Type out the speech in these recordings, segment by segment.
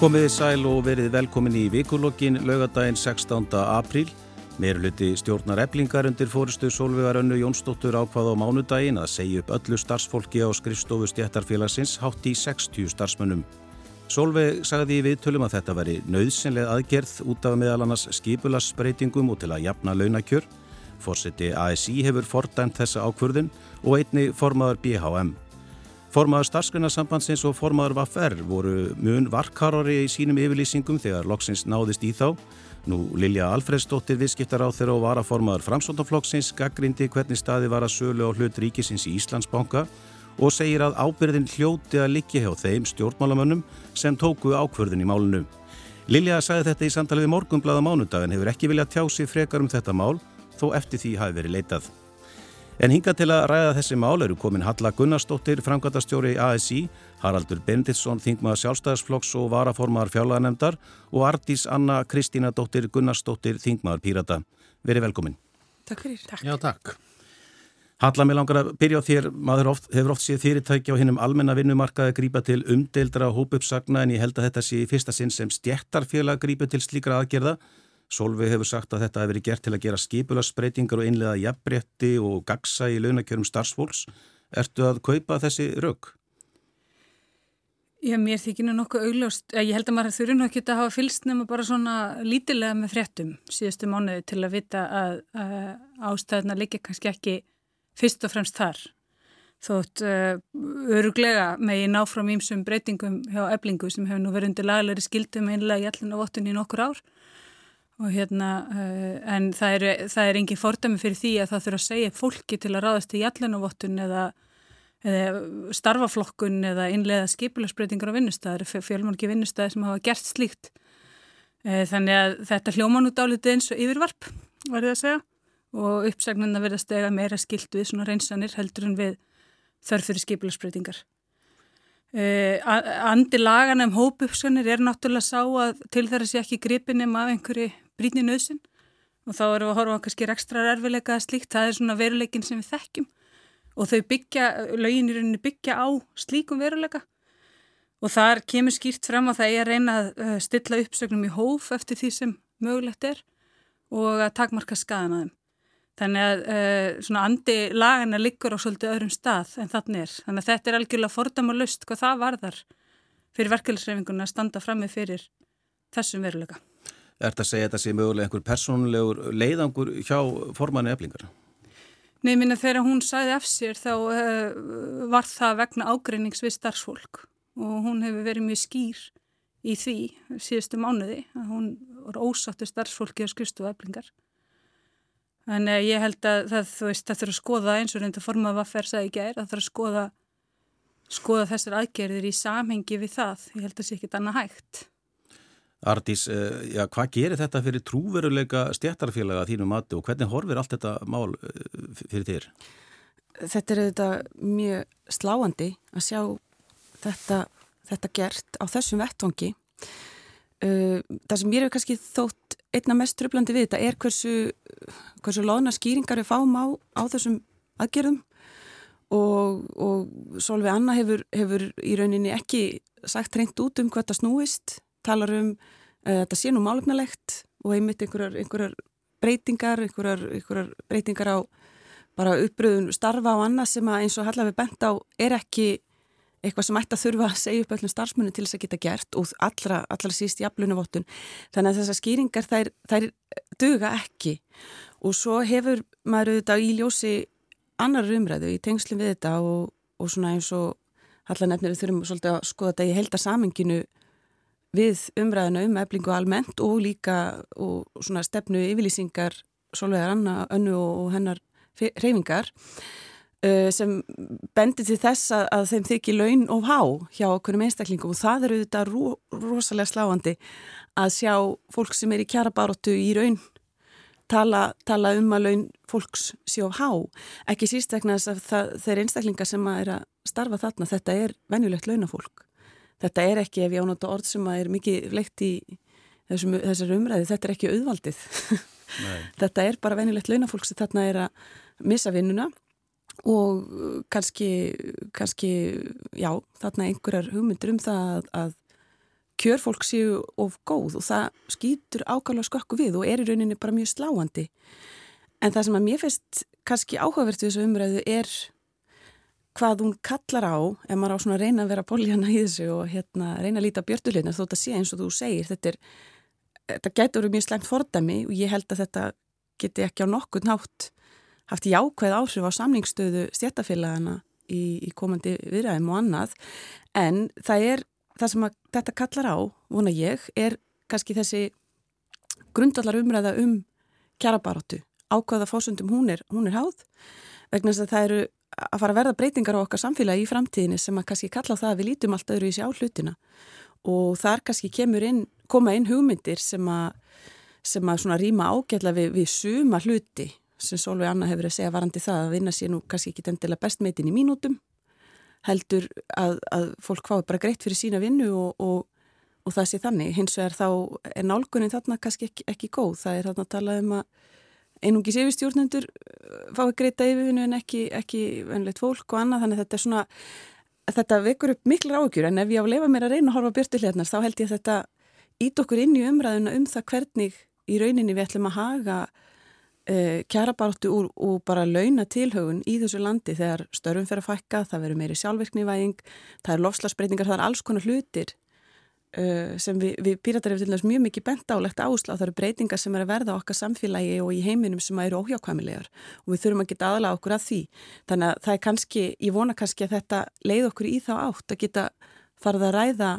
Komiði sæl og verið velkomin í vikulokkin laugadaginn 16. apríl. Meiruluti stjórnar eblingar undir fóristu Solvegar Önnu Jónsdóttur ákvað á mánudaginn að segja upp öllu starfsfólki á skrifstofu stjættarfélagsins hátt í 60 starfsmönnum. Solveig sagði í viðtölum að þetta veri nöðsynlega aðgerð út af meðal annars skipulasbreytingum og til að jafna launakjör. Fórseti ASI hefur fordæmt þessa ákvörðun og einni formaður BHM. Formaður starfsgrunarsambandsins og formaður VFR voru mun varkarari í sínum yfirlýsingum þegar loksins náðist í þá. Nú Lilja Alfredsdóttir viðskiptar á þeirra og varaformaður framsóndaflokksins gaggrindi hvernig staði var að sölu á hlut ríkisins í Íslandsbanka og segir að ábyrðin hljóti að liggja hjá þeim stjórnmálamönnum sem tóku ákvörðin í málunu. Lilja sagði þetta í samtalið morgunblaða mánudag en hefur ekki viljað tjá sig frekar um þetta mál þó eftir því hafi verið leitað. En hinga til að ræða þessi mál eru komin Halla Gunnarsdóttir, framkvæmtastjóri ASI, Haraldur Benditsson, þingmaður sjálfstæðarsflokks og varaformaðar fjárlaganemdar og Ardís Anna Kristínadóttir Gunnarsdóttir, þingmaður Pírata. Veri velkomin. Takk fyrir. Takk. Já, takk. Halla, mér langar að byrja á þér. Maður oft, hefur oft séð fyrirtæki á hinnum almenna vinnumarkaði grípa til umdeildra hópuppsagna en ég held að þetta sé í fyrsta sinn sem stjættarfélag grípa til slíkra aðgerða. Solveig hefur sagt að þetta hefur verið gert til að gera skipulasbreytingar og innlega jafnbretti og gagsa í launakjörum starfsfólks. Ertu að kaupa þessi rauk? Já, mér þykir nú nokkuð augljóst. Ég held að maður þurfi nú ekki að hafa fylst nema bara svona lítilega með fréttum síðustu mánuði til að vita að, að ástæðuna liggja kannski ekki fyrst og fremst þar. Þótt uh, öruglega með ég ná frá mýmsum breytingum hjá eblingu sem hefur nú verið undir laglegri skildum einlega í allin á vottunni í nokkur ár og hérna, uh, en það er, það er engin fordæmi fyrir því að það þurfa að segja fólki til að ráðast í jallinovottun eða, eða starfaflokkun eða innlega skipilagsbreytingar á vinnustæðar, fjölmálki vinnustæðar sem hafa gert slíkt. Uh, þannig að þetta hljóman út álítið eins og yfirvarp, var ég að segja, og uppsagnarna verða stega meira skilt við svona reynsanir heldur en við þarf fyrir skipilagsbreytingar. Uh, andi lagan um hópuppskanir er náttúrulega sá að til þeirra sé ekki gripinum af einhverju brítni nöðsin og þá erum við að horfa á kannski ekstra erfileika að slíkt, það er svona veruleikin sem við þekkjum og þau byggja, lögin í rauninni byggja á slíkum veruleika og þar kemur skýrt fram að það er að reyna að eh, stilla uppsögnum í hóf eftir því sem mögulegt er og að takmarka skadan að þeim. Þannig að uh, svona andi lagana liggur á svolítið öðrum stað en þannig er. Þannig að þetta er algjörlega fordam og lust hvað það varðar fyrir verkefliðsreifinguna að standa fram með fyrir þessum veruleika. Er þetta að segja að þetta sé mögulega einhver persónulegur leiðangur hjá formanni eflingar? Nei, minna þegar hún sæði af sér þá uh, var það vegna ágreinings við starfsfólk og hún hefur verið mjög skýr í því síðustu mánuði að hún var ósáttu starfsfólki á skristu eflingar. Þannig að ég held að það, veist, það þurfa að skoða eins og reynda forma að vaffær sagði ekki er, það þurfa að skoða, skoða þessar aðgerðir í samhengi við það. Ég held að það sé ekki annað hægt. Ardís, eh, já, hvað gerir þetta fyrir trúveruleika stjættarfélaga þínu mati og hvernig horfir allt þetta mál eh, fyrir þér? Þetta er þetta mjög sláandi að sjá þetta, þetta gert á þessum vettvangi. Eh, það sem mér hefur kannski þótt einna mest tröflandi við þetta er hversu, hversu loðna skýringar við fáum á, á þessum aðgerðum og, og Solveig Anna hefur, hefur í rauninni ekki sagt reynd út um hvað það snúist talar um uh, þetta sé nú málefnalegt og einmitt einhverjar, einhverjar breytingar, einhverjar, einhverjar breytingar á bara uppröðun starfa og annað sem að eins og Hallafi bent á er ekki eitthvað sem ætti að þurfa að segja upp öllum starfsmunum til þess að geta gert og allra, allra síst jafnlunuvottun. Þannig að þessar skýringar þær, þær duga ekki og svo hefur maður auðvitað í ljósi annar umræðu í tengslum við þetta og, og svona eins og Hallanefnir þurfum svolítið að skoða þetta í heldasaminginu við umræðinu um eflingu almennt og líka og svona stefnu yfirlýsingar Solveigar Anna, Önnu og hennar reyfingar uh, sem bendir til þess að, að þeim þykir laun og há hjá okkurum einstaklingum. Og það eru þetta ro, rosalega sláandi að sjá fólk sem er í kjara baróttu í raun tala, tala um að laun fólks sjá há, ekki síst vegna þess að það, þeir einstaklingar sem er að starfa þarna, þetta er venjulegt launafólk þetta er ekki, ef ég ánáttu orð sem er mikið fleikt í þessum, þessar umræði, þetta er ekki auðvaldið þetta er bara venilegt launafólk sem þarna er að missa vinnuna og kannski, kannski já, þarna einhverjar hugmyndur um það að, að kjörfólk séu of góð og það skýtur ákvæmlega skökku við og er í rauninni bara mjög sláandi. En það sem að mér finnst kannski áhugavert við þessu umræðu er hvað hún kallar á ef maður á svona að reyna að vera bóljana í þessu og hérna reyna að líta björtulegna þótt að sé eins og þú segir, þetta er þetta getur mjög slemt fordami og ég held að þetta geti ekki á nokkur nátt haft jákvæð áhrif á samningsstöðu stjættafélagana í, í komandi viðræðum og annað. En það er það sem þetta kallar á, vona ég, er kannski þessi grundvallar umræða um kjarabaróttu ákvæða fósundum hún er, hún er háð vegna þess að það eru að fara að verða breytingar á okkar samfélagi í framtíðinni sem að kannski kalla það að við lítum allt öðru í sig á hlutina og þar kannski kemur inn, koma inn hugmyndir sem að, sem að svona rýma ágætla við, við suma hluti sem Solveig Anna hefur að segja varandi það að vinna sér nú kannski ekki endilega bestmeitin í mínútum heldur að, að fólk fái bara greitt fyrir sína vinnu og, og, og það sé þannig. Hins vegar þá er nálgunin þarna kannski ekki, ekki góð. Það er þarna að tala um að einungis yfirstjórnendur uh, fái greita yfirvinnu en ekki, ekki venlegt fólk og annað. Þannig að þetta er svona þetta vekur upp mikla ágjur en ef ég á að lefa mér að reyna að horfa björnulérnar þá held ég að þetta ít okkur inn í umræðuna um það hvernig í rauninni við ætlum að haga uh, kjarabartu úr og bara launa tilhaugun í þessu landi þegar störfum fer að fækka, það verður meiri sjálfvirknivæging, það er lofslagsbreytingar, það er alls konar hlutir sem við, við píratar hefur til þess mjög mikið bent álegt áslá, það eru breytingar sem er að verða okkar samfélagi og í heiminum sem eru óhjákvæmilegar og við þurfum að geta aðala okkur að því. Þannig að það er kannski, ég vona kannski að þetta leið okkur í þá átt að geta farið að ræða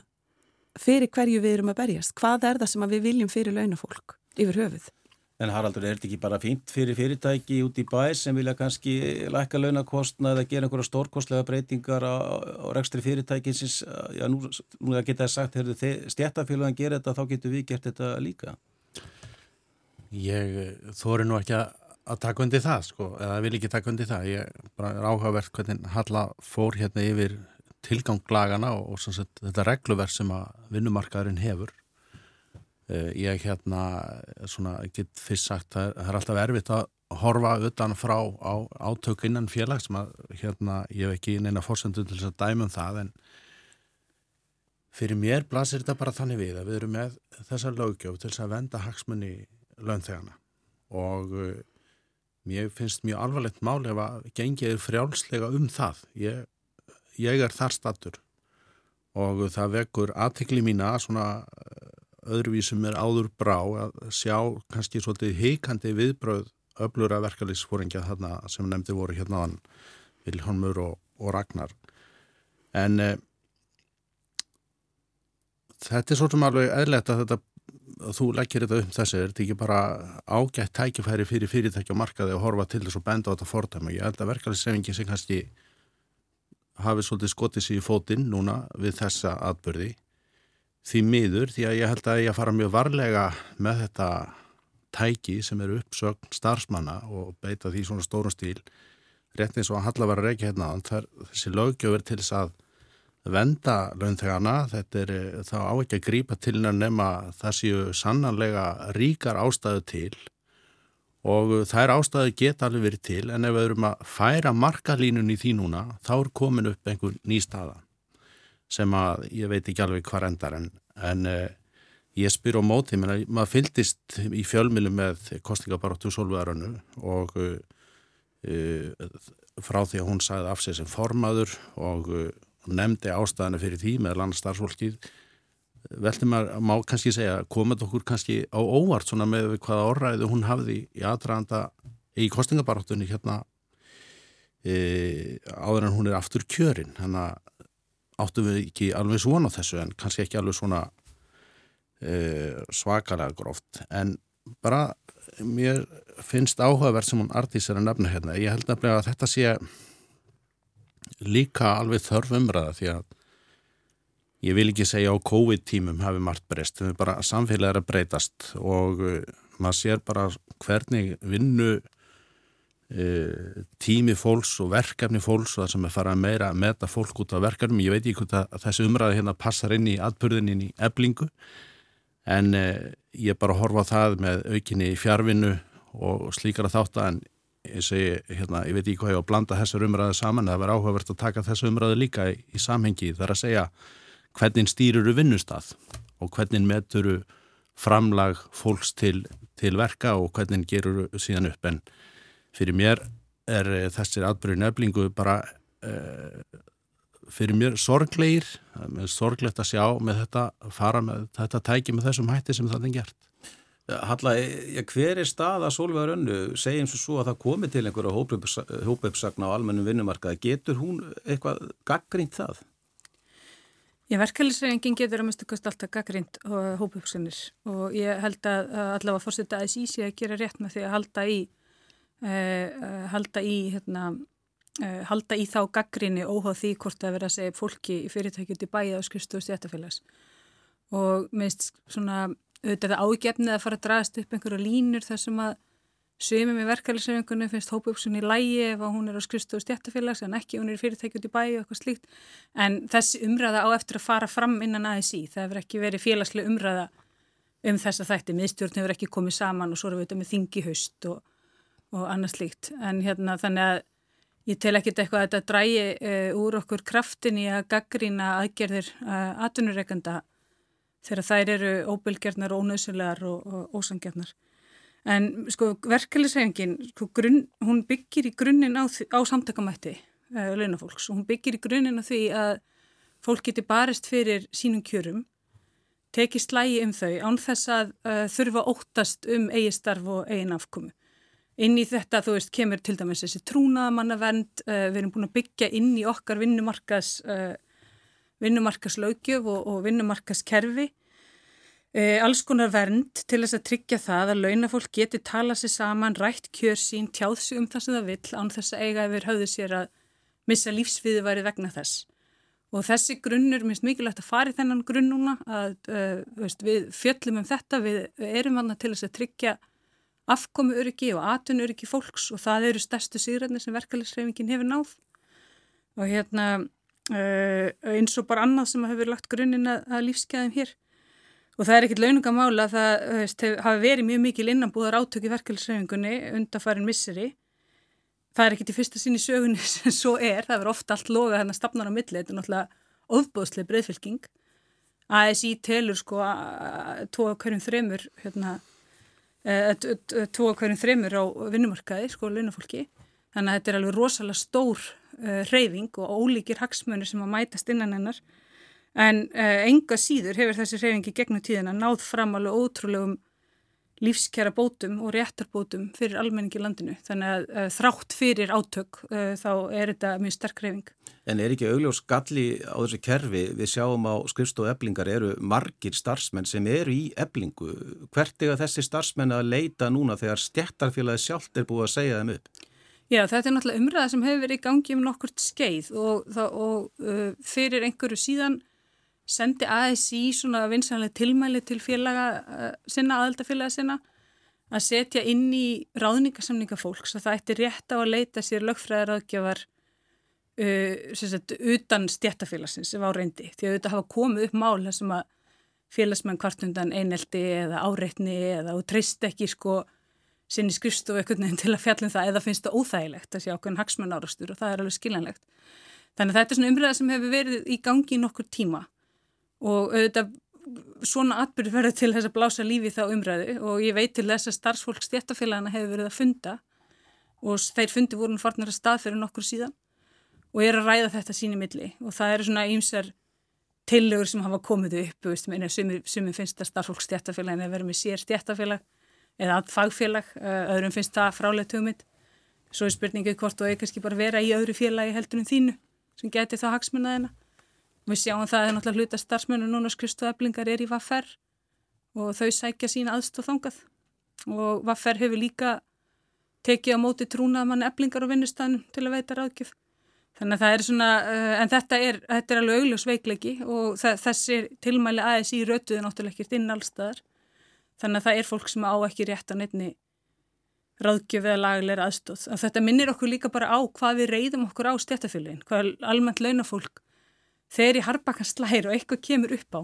fyrir hverju við erum að berjast. Hvað er það sem við viljum fyrir launafólk yfir höfuð? En Haraldur, er þetta ekki bara fínt fyrir fyrirtæki út í bæ sem vilja kannski lækka launakostna eða gera einhverja stórkostlega breytingar á, á rekstri fyrirtækinsins? Já, nú, nú geta það sagt, heyrðu, stjættafélagan gera þetta, þá getur við gert þetta líka. Ég þóri nú ekki að taka undir það, sko, eða vil ekki taka undir það. Ég bara er áhugavert hvernig Halla fór hérna yfir tilganglagana og, og sagt, þetta regluverð sem að vinnumarkaðurinn hefur Eh, ég hérna svona get fyrst sagt að það er alltaf erfitt að horfa utan frá á átök innan félags. Að hérna ég hef ekki neina fórsendu til þess að dæmum það en fyrir mér blasir þetta bara þannig við að við erum með þessa lögjöf til þess að venda hagsmunni launþegana og uh, mér finnst mjög alvarlegt mál ef að gengið er frjálslega um það. Ég, ég er þar stattur og það vekur aðtikli mína svona öðruvísum er áður brá að sjá kannski svolítið heikandi viðbröð öflura verkefliðsfóringja þarna sem nefndi voru hérna aðan Vilhelmur og, og Ragnar. En e, þetta er svolítið alveg eðlert að þetta að þú leggir þetta um þessi, er þetta ekki bara ágætt tækifæri fyrir fyrirtæki og markaði að horfa til þess að benda á þetta fordæmi? Ég held að verkefliðssefingi sem kannski hafi svolítið skotið sér í fótinn núna við þessa atbyrði því miður því að ég held að ég fara mjög varlega með þetta tæki sem eru uppsögn starfsmanna og beita því svona stórum stíl rétt eins og að Halla var að reykja hérna þessi lögjöfur til þess að venda launþegana. Þetta er þá á ekki að grípa til nema það séu sannanlega ríkar ástæðu til og er ástæðu geta alveg verið til en ef við erum að færa markalínun í því núna þá er komin upp einhver ný staða sem að ég veit ekki alveg hvað endar en, en uh, ég spyr á móti, menna, maður fyldist í fjölmilu með kostningabaróttu Solvegarönu og uh, uh, frá því að hún sagði af sig sem formaður og nefndi ástæðana fyrir því með landstarfsfólkið veldi maður, má kannski segja komið okkur kannski á óvart svona með hvaða orðræðu hún hafði í aðdraðanda í kostningabaróttunni hérna e, áður en hún er aftur kjörinn, hann að áttum við ekki alveg svona þessu en kannski ekki alveg svona uh, svakalega gróft. En bara mér finnst áhugaverð sem hún Artís er að nefna hérna. Ég held nefnilega að þetta sé líka alveg þörf umræða því að ég vil ekki segja á COVID-tímum hafi margt breyst, þau bara samfélag er að breytast og uh, maður sér bara hvernig vinnu E, tími fólks og verkefni fólks og það sem er farað meira að meta fólk út á verkefnum, ég veit ekki hvort að þessi umræði hérna passar inn í atbyrðinin í eblingu en eh, ég er bara að horfa það með aukinni fjárvinnu og slíkara þátt en ég segi, hérna, ég veit ekki hvað ég á að blanda þessar umræði saman, það verður áhugavert að taka þessu umræði líka í, í samhengi, það er að segja hvernig stýruru vinnustad og hvernig meturu framlag fólks til, til verka og hvernig gerur síðan upp? En fyrir mér er þessir atbyrju neflingu bara uh, fyrir mér sorglegir, sorglegt að sjá með þetta, fara með þetta tæki með þessum hætti sem það er gert. Halla, ja, hver er stað að Solveig Rönnu segjum svo að það komi til einhverja hópauppsagna á almennum vinnumarkaði, getur hún eitthvað gaggrínt það? Já, verkefælisreifingin getur að mista kost alltaf gaggrínt hópauppsagnir og ég held að allavega fórsetja að sísi að gera rétt með því að halda í halda í hérna uh, halda í þá gaggrinni óháð því hvort að vera að segja fólki í fyrirtækjum til bæja og skrifstu og stjættafélags og minnst svona auðvitað ágefnið að fara að dragast upp einhverju línur þar sem að sögum með verkefælisreifingunni finnst hópaupsun í lægi ef hún er á skrifstu og stjættafélags en ekki hún er í fyrirtækjum til bæja og eitthvað slíkt. En þessi umræða á eftir að fara fram innan ASI það hefur ekki verið félagslega umræða um þessa þætti, miðstjórn hefur ekki komið saman og svo erum við þetta með þingi haust og, og annað slíkt. En hérna þannig að Ég tel ekkit eitthvað að þetta drægi uh, úr okkur kraftin í að gaggrína aðgerðir uh, eh, atvinnureikanda þegar þær eru óbylgjarnar, ónausulegar og, og ósangjarnar. En sko verkefliðsrefingin, sko, hún byggir í grunninn á, á samtakamætti uh, launafólks. Og hún byggir í grunninn á því að fólk geti barist fyrir sínum kjörum, teki slægi um þau án þess að þurfa óttast um eigi starf og eigin afkomu inn í þetta, þú veist, kemur til dæmis þessi trúnaðamannavernd, uh, við erum búin að byggja inn í okkar vinnumarkas, uh, vinnumarkaslaugjöf og, og vinnumarkaskerfi, uh, alls konar vernd til þess að tryggja það að launafólk geti tala sér saman, rætt kjör sín, tjáð sig um það sem það vill, án þess að eiga yfir höfðu sér að missa lífsviði væri vegna þess. Og þessi grunnur, minnst mikilvægt að fara í þennan grunn núna, að veist, við fjöllum um þetta, við erum vanna til þess að tryggja afkomu öryggi og atun öryggi fólks og það eru stærstu síðræðinir sem verkefliðsreifingin hefur náð. Og hérna uh, eins og bara annað sem hefur lagt grunninn að, lífskeiðum hér. Og það er ekkit launungamála að það veist, hef, hafi verið mjög mikil innanbúðar átöki verkefliðsreifingunni undarfærin misseri. Það er ekkit í fyrsta sinni sögunni sem svo er, það verður ofta allt loga að stafnar á milli, þetta er náttúrulega ofbóðslega breyðfylking ASI telur sko tóa hverjum þremur hérna Eh, tvo hverjum þreymur á vinnumarkaði, sko, launafólki. Þannig að þetta er alveg rosalega stór uh, reyfing og ólíkir hagsmönir sem að mætast innan hennar. En uh, enga síður hefur þessi reyfingi gegnum tíðina náð fram alveg ótrúlegum lífskjara bótum og réttarbótum fyrir almenningi landinu. Þannig að uh, þrátt fyrir átök þá er þetta mjög sterk reyfing. En er ekki augljós galli á þessu kerfi, við sjáum á skrifstofu eblingar eru margir starfsmenn sem eru í eblingu. Hvert er þessi starfsmenn að leita núna þegar stjættarfélagi sjálft er búið að segja þeim upp? Já, þetta er náttúrulega umræða sem hefur verið í gangi um nokkurt skeið og, og uh, fyrir einhverju síðan sendi ASI svona vinsanlega tilmæli til félaga uh, sinna, aðaldafélaga sinna að setja inn í ráðningasamninga fólks. Að það ætti rétt á að leita sér lögfræðaraðgjafar uh, sagt, utan stjættafélagsins sem á reyndi. Því að þetta hafa komið upp mál þessum að félagsmenn kvartundan eineldi eða áreitni eða og treyst ekki sko sinni skrifstofu ekkert nefn til að fjallum það eða finnst það óþægilegt að sé okkur hagsmenn árastur og það er alveg skiljanlegt. Þannig að þetta er svona umræða sem hefur verið í gangi í nokkur tíma og auðvitað svona atbyrð verður til þess að blása lífi þá umræðu. Og ég veit til þess að starfsfólk stjættafélagana hefur verið að funda. Og þeir fundi voru farnir að stað fyrir nokkur síðan. Og er að ræða þetta síni milli. Og það eru svona ýmsar tillögur sem hafa komið upp sem finnst að starfsfólk stjættafélagin er verið með sér stjættafélag eða fagfélag, öðrum finnst það frálegt hugmynd. Svo er spurningu hvort og eða kannski bara vera í öðru félagi heldur en þínu sem geti þá hagsmunnaðina við sjáum það að náttúrulega hluta starfsmennu núna skristuðablingar er í vaffer og þau sækja sína aðstof þangað og vaffer hefur líka tekið á móti trúnað mann eblingar á vinnustæðinu til að veita ráðgjöf Þannig að það er svona, uh, en þetta er, þetta er alveg augljós veikleiki og þessi tilmæli aðeins í rötuðu náttúrulega ekkert inn allstaðar. Þannig að það er fólk sem á ekki rétt á nefni ráðgjöf eða lagleira aðstóð. Að þetta minnir okkur líka bara á hvað við reyðum okkur á stjættafélagin, hvað almennt launafólk þegar í harbakan slæri og eitthvað kemur upp á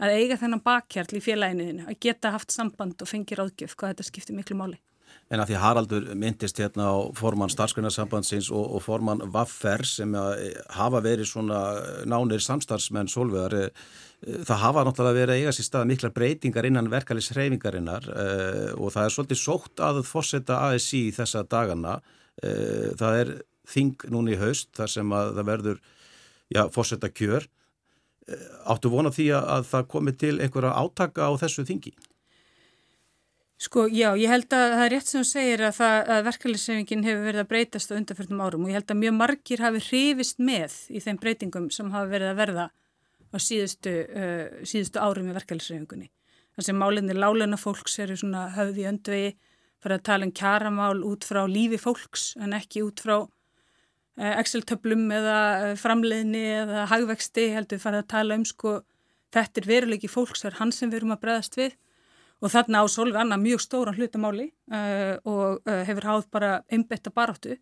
að eiga þennan bakkjarl í félaginu að geta haft samband og fengi ráðgjöf, hvað þetta skiptir miklu máli. En að því Haraldur myndist hérna á formann starfsgrunarsambandsins og, og formann Vaffer sem hafa verið svona nánir samstarfsmenn solvegar, eh, það hafa náttúrulega verið að eiga sér stað mikla breytingar innan verkefælis hreyfingarinnar eh, og það er svolítið sótt að fórseta ASI þessa dagana. Eh, það er þing núni í haust þar sem að það verður já, fórseta kjör. Áttu vona því að það komi til einhverja átaka á þessu þingi? Sko, já, ég held að það er rétt sem þú segir að, að verkefliðsefingin hefur verið að breytast á undanfjörnum árum og ég held að mjög margir hafi hrifist með í þeim breytingum sem hafi verið að verða á síðustu, uh, síðustu árum í verkefliðsefingunni. Þannig að málinni lálena fólks eru svona höfði öndvegi fyrir að tala um kjaramál út frá lífi fólks en ekki út frá Excel-töflum eða uh, framleiðni eða hagvexti heldur fyrir að tala um sko þetta er veruleiki fólks, það er hann sem við erum að breðast við. Og þarna á Solveig Anna mjög stóran hlutamáli uh, og uh, hefur háð bara einbetta baráttu.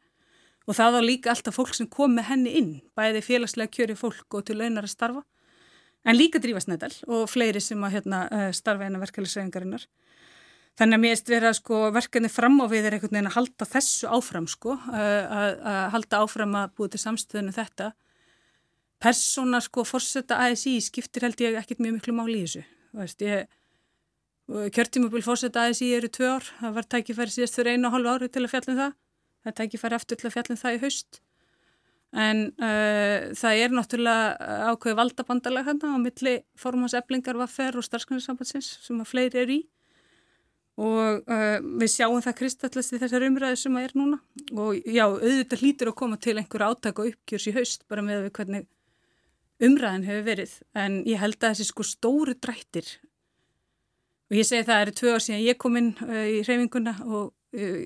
Og það á líka alltaf fólk sem kom með henni inn, bæði félagslega kjöri fólk og til launar að starfa, en líka drífasnædal og fleiri sem að hérna, starfa eina verkefliðsæðingarinnar. Þannig að mér erst verið að sko, verkefni fram á við er einhvern veginn að halda þessu áfram, sko, að, að halda áfram að búið til samstöðinu þetta. Persóna sko fórsetta ASI skiptir held ég ekkit mjög miklu máli í þessu. Veist, ég Kjörtímabil fórsett aðeins í eru tvö ár, það var tækifæri síðast fyrir einu og hálfu ári til að fjallum það, það er tækifæri eftir til að fjallum það í haust. En uh, það er náttúrulega ákveði valdabandalag hérna á milli formanseflingar, vaffer og starfsgrunarsambandsins sem að fleiri eru í. Og uh, við sjáum það kristallast í þessar umræði sem að er núna. Og já, auðvitað hlýtur að koma til einhver áttak og uppgjörs í haust bara með við hvernig umræðin hefur verið. En ég held að þessi sko stóru drættir Og ég segi það eru tvö ár síðan ég kom inn uh, í hreyfinguna og uh,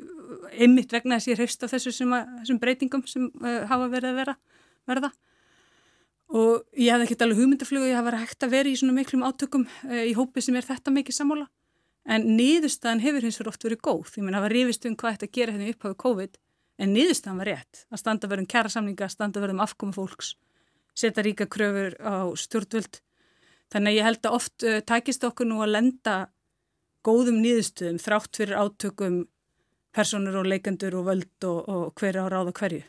einmitt vegna þess ég hreifst á þessu sem að, þessum breytingum sem hafa verið að vera, verða. Og ég hafði ekkert alveg hugmyndaflug og ég hafa verið hægt að vera í svona miklum átökum uh, í hópi sem er þetta mikið sammála. En niðurstaðan hefur hins vegar oft verið góð. Ég menn að það var rifist um hvað þetta gera hérna upphafið COVID en niðurstaðan var rétt. Að standa verðum kæra samninga, að standa verðum afkomi fólks, setja ríka kröfur á stjórnvöld Þannig að ég held að oft uh, takist okkur nú að lenda góðum nýðustuðum þrátt fyrir átökum personur og leikendur og völd og, og hverja á ráða hverju.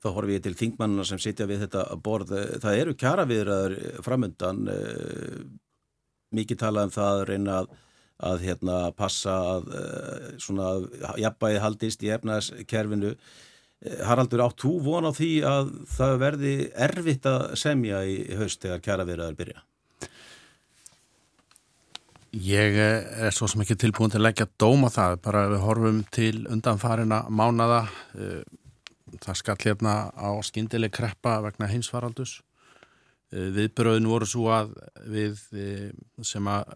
Þá horfum við til þingmannina sem sitja við þetta borð. Það eru kjara viðraður framöndan. Eh, mikið talað um það að reyna að, að hérna, passa að eh, svona jafnbæði haldist í efnaðskerfinu. Eh, Haraldur, átt þú von á því að það verði erfitt að semja í haust þegar kjara viðraður byrja? Ég er svo sem ekki tilbúin til að leggja dóma það, bara við horfum til undanfarina mánada, eh, það skall hérna á skindileg kreppa vegna hinsvaraldus. Eh, Viðbröðin voru svo að við eh, sem að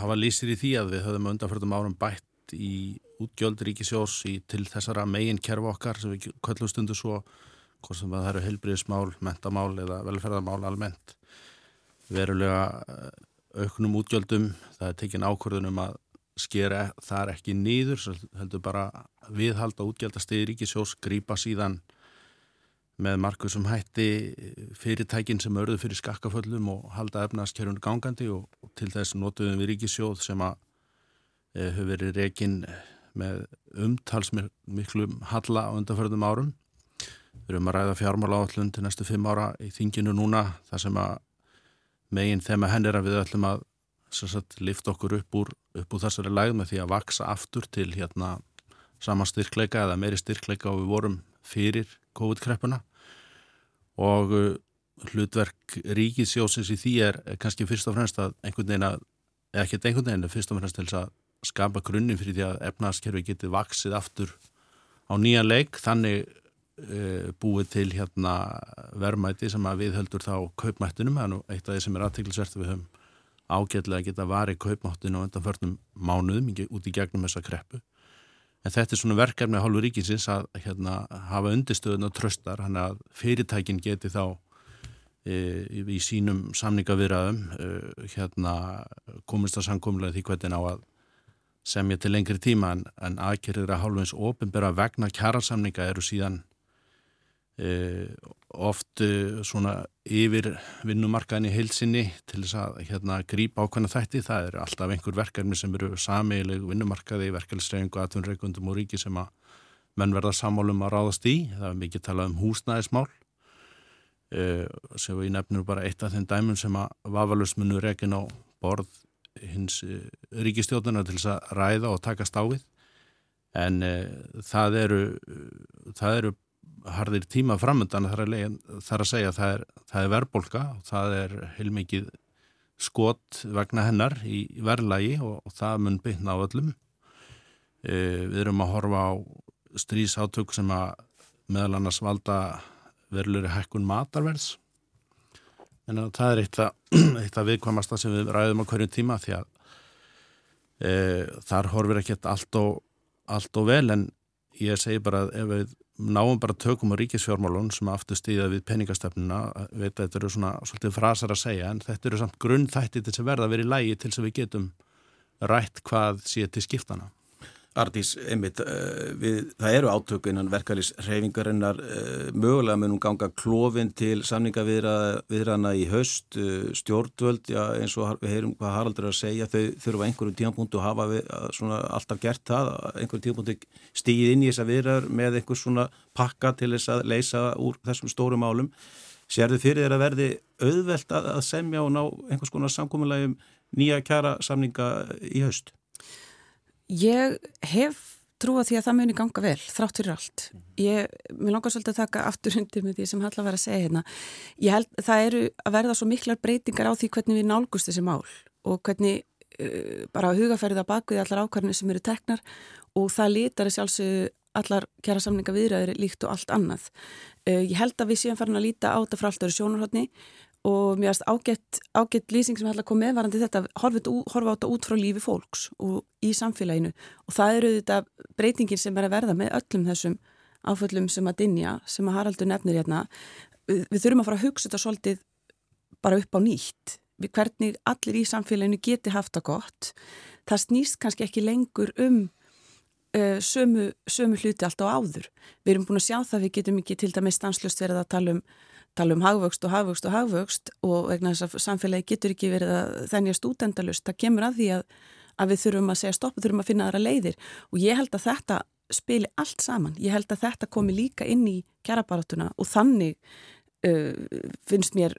hafa lýsir í því að við höfum undanförðum árum bætt í útgjöld ríkisjós í til þessara megin kerfa okkar sem við köllum stundu svo, hvort sem það eru heilbriðismál, mentamál eða velferðarmál almennt. Verulega auknum útgjöldum, það er tekin ákvörðunum að skera þar ekki nýður, heldur bara viðhalda útgjaldastegi ríkisjós, grýpa síðan með markusum hætti fyrirtækin sem örðu fyrir skakkaföllum og halda efnaðskjörunum gangandi og, og til þess notuðum við ríkisjóð sem að e, hefur verið reygin með umtalsmiklum halla á undanförðum árum. Við erum að ræða fjármála áallun til næstu fimm ára í þinginu núna þar sem að meginn þeim að henn er að við ætlum að sagt, lifta okkur upp úr, upp úr þessari læg með því að vaksa aftur til hérna sama styrkleika eða meiri styrkleika og við vorum fyrir COVID-kreppuna og uh, hlutverk ríkisjósins í því er kannski fyrst og fremst að einhvern veginn að, eða ekki einhvern veginn, fyrst og fremst til að skapa grunnin fyrir því að efnaðaskerfi geti vaksið aftur á nýja leik, þannig uh, búið til hérna verðmæti sem að við heldur þá kaupmættunum, en eitt af því sem er aðteglisvert við höfum ágætlega að geta varið kaupmáttinu og undan förnum mánuðum út í gegnum þessa kreppu. En þetta er svona verkefni á hálfu ríkinsins að hérna, hafa undirstöðun og tröstar, hann að fyrirtækin geti þá e, í sínum samningavirðaðum e, hérna, komist að samkomlega því hvernig á að semja til lengri tíma. En, en aðgerðir að hálfu eins ofinbera vegna kjærasamninga eru síðan oft e, svona yfir vinnumarkaðin í heilsinni til þess að hérna grípa ákveðna þætti. Það eru alltaf einhver verkefni sem eru sameileg vinnumarkaði, verkefnisreifingu, atvinnreikundum og ríki sem að menn verða sammálum að ráðast í. Það er mikið talað um húsnæðismál sem við nefnum bara eitt af þeim dæmum sem að vafalustmunur rekin á borð hins ríkistjóðunar til þess að ræða og taka stáfið en það eru það eru harðir tíma framöndan þar að, að segja það er, það er verbolga og það er heilmikið skot vegna hennar í verðlagi og, og það mun byggna á öllum. E, við erum að horfa á strísátök sem að meðal annars valda verðluri hækkun matarverðs. En það er eitt af viðkvamasta sem við ræðum á hverjum tíma því að e, þar horfir ekki allt og, allt og vel en ég segi bara að ef við náum bara tökum á ríkisfjármálun sem aftur stýða við peningastefnuna. Veit að þetta eru svona svolítið frasar að segja en þetta eru samt grunn þætti til að verða að vera í lægi til að við getum rætt hvað sé til skiptana Ardís, einmitt, uh, við, það eru átök innan verkefælisreifingarinnar uh, eh, mögulega munum ganga klófin til samningaviðrana í höst uh, stjórnvöld, já, eins og við heyrum hvað Haraldur er að segja, þau þurfa einhverjum tímapunktu að hafa við, svona, alltaf gert það einhverjum tímapunktu stíð inn í þessa viðrar með einhvers svona pakka til þess að leysa úr þessum stórum álum Sérðu fyrir þér að verði auðvelt að, að semja og ná einhvers konar samkominnlegum nýja kjara samninga í höst? Ég hef trúið því að það muni ganga vel, þrátt fyrir allt. Ég, mér langar svolítið að taka aftur undir með því sem Halla var að segja hérna. Ég held það eru að verða svo miklar breytingar á því hvernig við nálgust þessi mál og hvernig uh, bara hugafærið að bakvið allar ákvarðinni sem eru teknar og það litar þessi alls allar kjæra samninga viðræðir líkt og allt annað. Uh, ég held að við séum farin að líta á þetta frá allt öru sjónarhóttni og mér finnst ágætt, ágætt lýsing sem hefði komið varandi þetta, horfa á þetta út frá lífi fólks og í samfélaginu. Og það eru þetta breytingin sem er að verða með öllum þessum áföllum sem að dinja, sem að Haraldur nefnir hérna, við, við þurfum að fara að hugsa þetta svolítið bara upp á nýtt. Við hvernig allir í samfélaginu geti haft það gott. Það snýst kannski ekki lengur um uh, sömu, sömu hluti allt á áður. Við erum búin að sjá það, við getum ekki til dæmis stanslust verið að tala um tala um hagvöxt og hagvöxt og hagvöxt og vegna þess að samfélagi getur ekki verið að þennja stúdendalust, það kemur að því að, að við þurfum að segja stopp, við þurfum að finna aðra leiðir. Og ég held að þetta spili allt saman, ég held að þetta komi líka inn í kjærabaratuna og þannig uh, finnst mér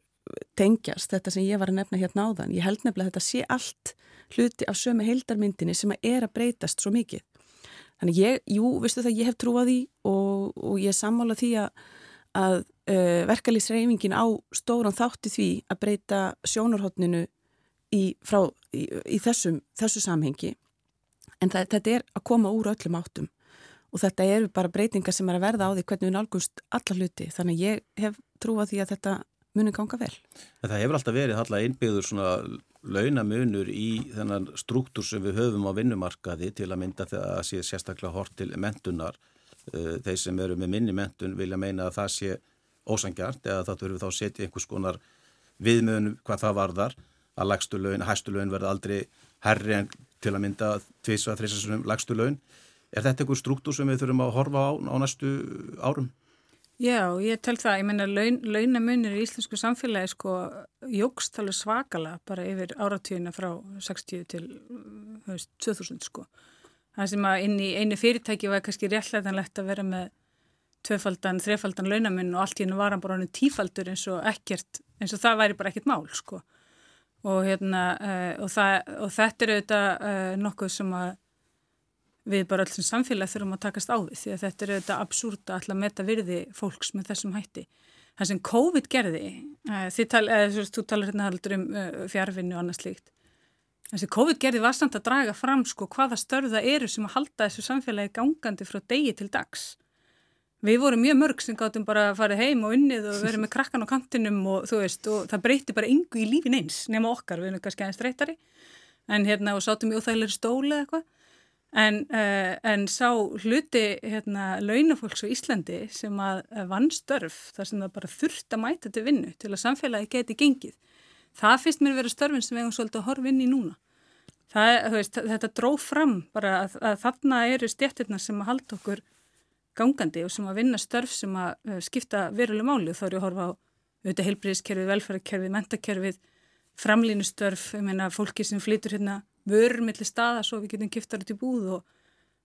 tengjast þetta sem ég var að nefna hérna áðan, ég held nefnilega að þetta sé allt hluti af sömu heildarmyndinni sem að er að breytast svo mikið. Þannig ég, jú, veistu það, ég hef trúað í og, og ég sammála því að að uh, verkalýsreifingin á stóran þátti því að breyta sjónarhóttninu í, í, í þessum, þessu samhengi. En það, þetta er að koma úr öllum áttum. Og þetta eru bara breytingar sem er að verða á því hvernig við nálgumst alla hluti. Þannig að ég hef trúið því að þetta munir ganga vel. En það hefur alltaf verið alltaf einbyggður svona launamunur í þennan struktúr sem við höfum á vinnumarkaði til að mynda þegar það sé sérstaklega hort til mentunar Eh, þeir sem eru með minni mentun vilja meina að það sé ósangjart eða það þurfum þá að setja einhvers konar viðmöðun hvað það varðar að lagstu laun, hæstu laun verða aldrei herri en til að mynda tvísvað þrísasunum lagstu laun. Er þetta einhver struktúr sem við þurfum að horfa á á næstu árum? Já, ég tel það. Ég menna laun, launamunir í íslensku samfélagi sko jógst alveg svakala bara yfir áratvíðina frá 60 til veist, 2000 sko það sem að inn í einu fyrirtæki var kannski réttlætanlegt að vera með tvefaldan, þrefaldan launamun og allt í hennu var hann bara hann tífaldur eins og ekkert, eins og það væri bara ekkert mál sko og hérna uh, og, það, og þetta er auðvitað uh, nokkuð sem að við bara alls sem samfélag þurfum að takast á því því að þetta er auðvitað absúrt að alltaf metta virði fólks með þessum hætti. Það sem COVID gerði, uh, tal, þú talar hérna um fjárvinni og annað slíkt Þessi COVID gerði var samt að draga fram sko hvaða störða eru sem að halda þessu samfélagi gangandi frá degi til dags. Við vorum mjög mörg sem gáttum bara að fara heim og unnið og verið með krakkan á kantinum og þú veist og það breyti bara yngu í lífin eins nema okkar, við erum kannski aðeins streytari en hérna og sátum í óþægilegri stóli eða eitthvað. En, uh, en sá hluti hérna launafólks á Íslandi sem að vann störf þar sem það bara þurft að mæta til vinnu til að samfélagi geti gengið. Það finnst mér að vera störfin sem við hefum svolítið að horfa inn í núna. Það, veist, þetta dróð fram bara að, að þarna eru stjættirna sem að halda okkur gangandi og sem að vinna störf sem að uh, skipta veruleg máli og þá er ég að horfa á auðvitað heilbríðiskerfið, velferðarkerfið, mentakerfið, framlínustörf, ég meina fólki sem flytur hérna vörur millir staða svo við getum kiptar út í búð og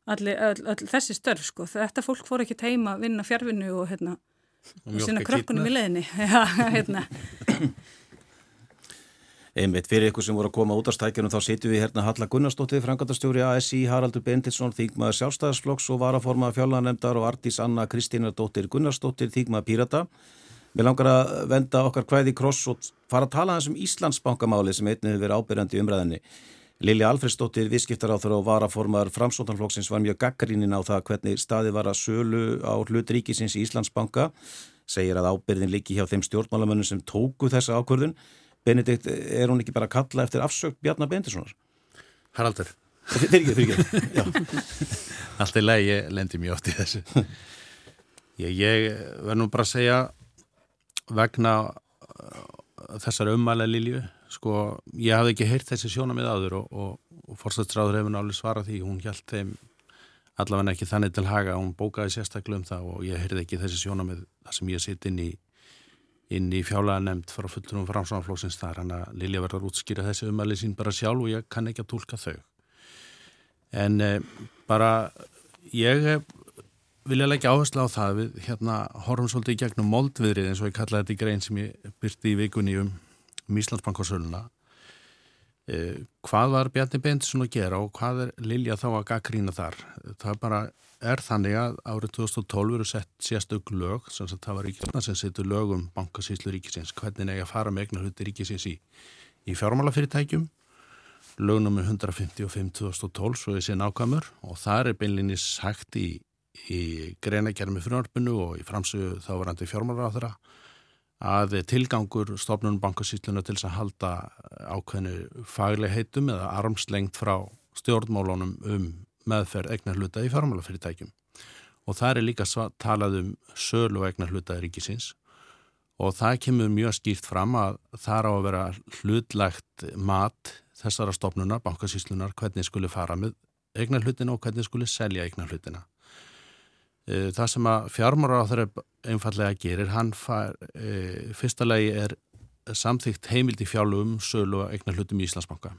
allir, all, all, þessi störf sko. Þetta fólk fór ekki teima að vinna fjárvinnu og hérna og sína krökkunum í leðinni. Já, hérna. Einmitt, fyrir ykkur sem voru að koma út af stækjunum þá sitjum við hérna Halla Gunnarsdóttir, frangatastjóri ASI, Haraldur Bendilsson, Þýgmaður sjálfstæðarsflokks og varaformað fjölanemndar og Artís Anna Kristínardóttir Gunnarsdóttir, Þýgmaður Pírata. Við langar að venda okkar hvaði kross og fara að tala hans um Íslandsbankamáli sem einnig hefur verið ábyrjandi umræðinni. Lili Alfredsdóttir, viðskiptaráþur og varaformar framsóttanflokksins var mjög gaggaríninn á það hvernig staði var að sölu á hlut ríkisins í Íslandsbanka, segir að ábyrðin líki hjá þeim stjórnmálamönnum sem tóku þessa ákvörðun. Benedikt, er hún ekki bara að kalla eftir afsökt Bjarnar Bendissonar? Haraldur. Fyrir ekki, fyrir ekki. Allt í lagi, ég lendi mjög oft í þessu. Ég, ég verð nú bara að segja vegna uh, þessar ummæla Lilju, sko, ég hafði ekki heyrt þessi sjónamið aður og, og, og fórstæðstráður hefur náli svarað því, hún hjælt þeim allavega ekki þannig til haga, hún bókaði sérstaklega um það og ég heyrði ekki þessi sjónamið þar sem ég sitt inn í inn í fjálega nefnd frá fullturum framsáðanflóksins þar. Hann að Lilja verður útskýra þessi umæli sín bara sjálf og ég kann ekki að tólka þau. En eh, bara ég eh, vilja leggja áherslu á það við hérna horfum svolítið í gegnum moldviðrið eins og ég kallaði þetta í grein sem ég byrti í vikunni um, um Íslandsbankarsöluna eh, hvað var Bjarni Bendisson að gera og hvað er Lilja þá að gaggrína þar? Það er bara er þannig að árið 2012 eru sett sérstök lög, sem það var ríkisins sem setur lög um bankasýslu ríkisins hvernig er að fara með eignar hluti ríkisins í, í fjármálafyrirtækjum. Lögnum með 155.2012 svo sé nákvæmur og það er beinlinni sagt í, í greinagermi frumvarpinu og í framsögu þávarandi fjármálaráþara að tilgangur stofnunum bankasýsluna til að halda ákveðinu faglegheitum eða armslengt frá stjórnmálunum um meðferð egnar hluta í fjármálafyrirtækjum og það er líka talað um sölu egnar hluta í ríkisins og það kemur mjög skýrt fram að það er á að vera hlutlegt mat þessara stofnunar, bankasíslunar, hvernig skuli fara með egnar hlutina og hvernig skuli selja egnar hlutina. E, það sem að fjármára á þeirra einfallega gerir, hann far, e, fyrsta lagi er samþygt heimild í fjálugum sölu og egnar hlutum í Íslandsbanka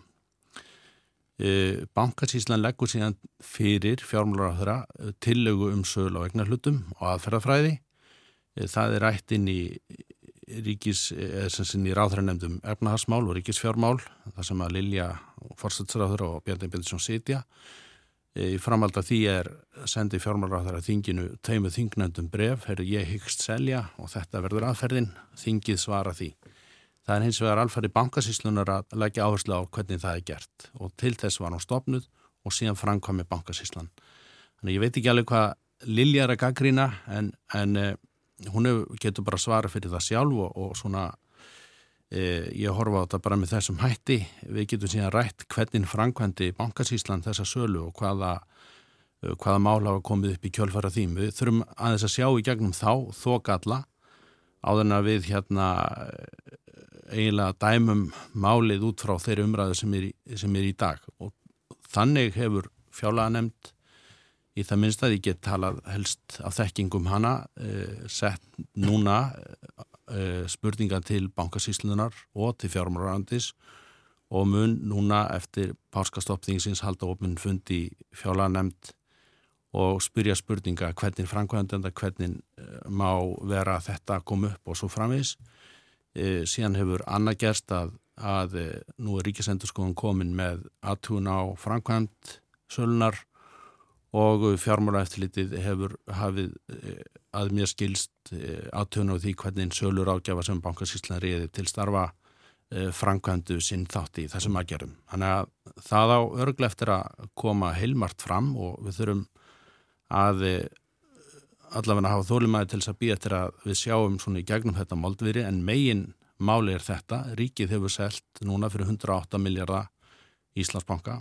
E, Bankasíslan leggur síðan fyrir fjármálaráðara e, tillögu um sögla og egnar hlutum og aðferðafræði. E, það er rætt inn í ríkis, eða sem sinn í ráðhraðnefndum efnahagsmál og ríkisfjármál, það sem að Lilja, fórstætsráður og Bjarni Björnsson sitja. Í framhald að því er sendið fjármálaráðara þinginu teimu þingnendum bref, herru ég hyggst selja og þetta verður aðferðin, þingið svara því. Það er hins vegar alfæri bankasíslunar að leggja áherslu á hvernig það er gert og til þess var hún stopnud og síðan framkomi bankasíslan. Þannig ég veit ekki alveg hvað Lilja er að gaggrína en, en eh, hún getur bara svara fyrir það sjálf og, og svona ég horfa á þetta bara með þessum hætti. Við getum síðan rætt hvernig framkvæmdi bankasíslan þessa sölu og hvaða, hvaða mál hafa komið upp í kjölfara þým. Við þurfum aðeins að sjá í gegnum þá þók alla áður en að við hérna eiginlega dæmum málið út frá þeirri umræðu sem er, sem er í dag og þannig hefur fjálaga nefnd í það minnst að ég get talað helst af þekkingum hana eh, sett núna eh, spurninga til bankasíslunar og til fjármárarandis og mun núna eftir páskastoppþingsins halda ofinn fundi fjálaga nefnd og spyrja spurninga hvernig framkvæmdenda, hvernig eh, má vera þetta að koma upp og svo framvis e, síðan hefur annað gerst að, að nú er Ríkisendurskóðun komin með aðtún á framkvæmt sölunar og fjármála eftirlitið hefur hafið að mér skilst e, aðtún á því hvernig sölur ágjafa sem bankasíslan reyði til starfa e, framkvæmdu sinn þátt í þessum aðgerum. Þannig að það á örglega eftir að koma heilmart fram og við þurfum að e, allavega hafa þólumæði til þess að býja eftir að við sjáum svona í gegnum þetta moldviri en megin máli er þetta ríkið hefur selgt núna fyrir 108 miljardar Íslandsbanka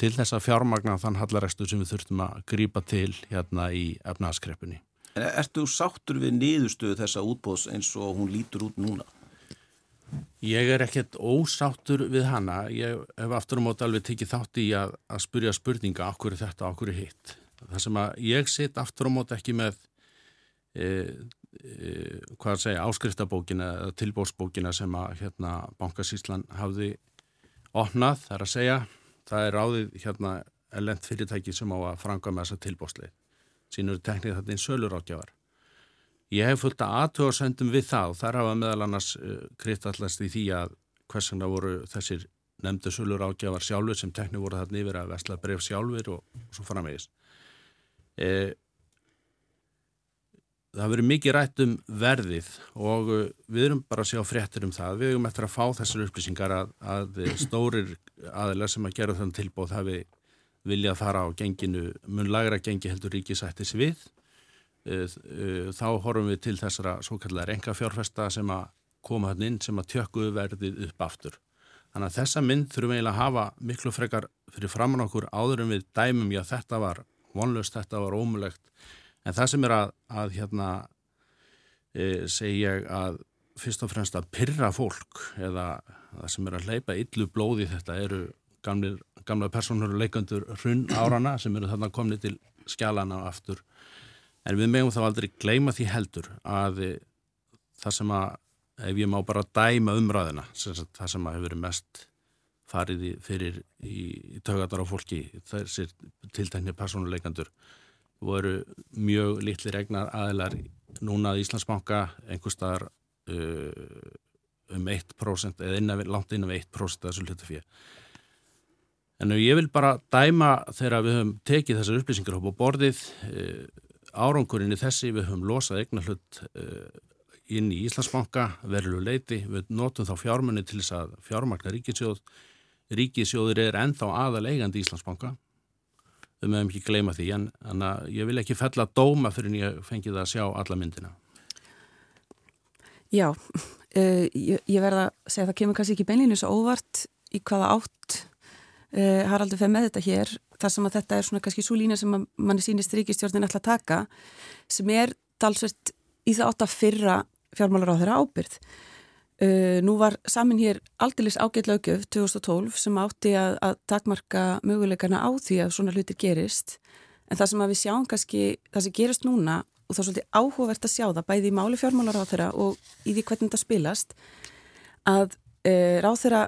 til þess að fjármagna þann hallarestu sem við þurftum að grýpa til hérna í efnaðaskreppunni. En ertu sáttur við niðurstöðu þessa útbóðs eins og hún lítur út núna? Ég er ekkert ósáttur við hana. Ég hef aftur á móti alveg tekið þátt í að, að spurja spurninga okkur er þetta, okkur er hitt það sem að ég sitt aftur á mót ekki með e, e, hvað að segja áskriftabókina eða tilbósbókina sem að hérna Bankasíslan hafði opnað, það er að segja það er áðið hérna elend fyrirtæki sem á að franga með þessa tilbósleið sínur teknið þetta einn sölur ágjafar Ég hef fullt að aðtöðarsendum við það og þar hafa meðal annars uh, kristallast í því að hversana voru þessir nefndu sölur ágjafar sjálfur sem tekni voru þarna yfir að vestla bref sjálfur og, og svo framvegis. E, það verið mikið rætt um verðið og uh, við erum bara að sjá fréttir um það. Við erum eftir að fá þessar upplýsingar að, að stórir aðilar sem að gera þann tilbóð hafi viljað fara á genginu, mun lagra gengi heldur ríkisættis við Eh, eh, þá horfum við til þessara svo kallar enga fjárfesta sem að koma hann inn sem að tjökku verðið upp aftur. Þannig að þessa mynd þurfum eiginlega að hafa miklu frekar fyrir framann okkur áður en við dæmum já þetta var vonlust, þetta var ómulegt en það sem er að, að hérna e, segi ég að fyrst og fremst að pyrra fólk eða það sem er að leipa illu blóði þetta eru gamlir, gamla personur og leikandur hrunn árana sem eru þarna komni til skjálana aftur. En við megum þá aldrei gleyma því heldur að það sem að ef ég má bara dæma umræðina sem það sem að hefur verið mest farið í, fyrir í, í tögatar á fólki þessir tiltækni personuleikandur voru mjög litli regnar aðeinar núna að Íslandsbanka einhver staðar uh, um 1% eða innan, langt inn um 1% af þessu hlutafíð en ég vil bara dæma þegar við höfum tekið þessar upplýsingar upp á borðið uh, árangurinn í þessi við höfum losað eignar hlut uh, inn í Íslandsbanka verðlu leiti, við notum þá fjármunni til þess að fjármarka ríkisjóð ríkisjóður er ennþá aðal eigandi í Íslandsbanka. Við mögum ekki gleyma því en, en ég vil ekki fella dóma fyrir en ég fengi það að sjá alla myndina. Já uh, ég, ég verða að segja að það kemur kannski ekki beinleinu svo óvart í hvaða átt uh, Haraldur feð með þetta hér þar sem að þetta er svona kannski svo lína sem manni sínist ríkistjórnin ætla að taka sem er dalsvert í það átt að fyrra fjármálar á þeirra ábyrð. Uh, nú var samin hér aldeilis ágætlaugjöf 2012 sem átti að, að takmarka möguleikana á því að svona hlutir gerist en það sem að við sjáum kannski það sem gerist núna og þá er svolítið áhugavert að sjá það bæði í máli fjármálar á þeirra og í því hvernig það spilast að uh, ráð þeirra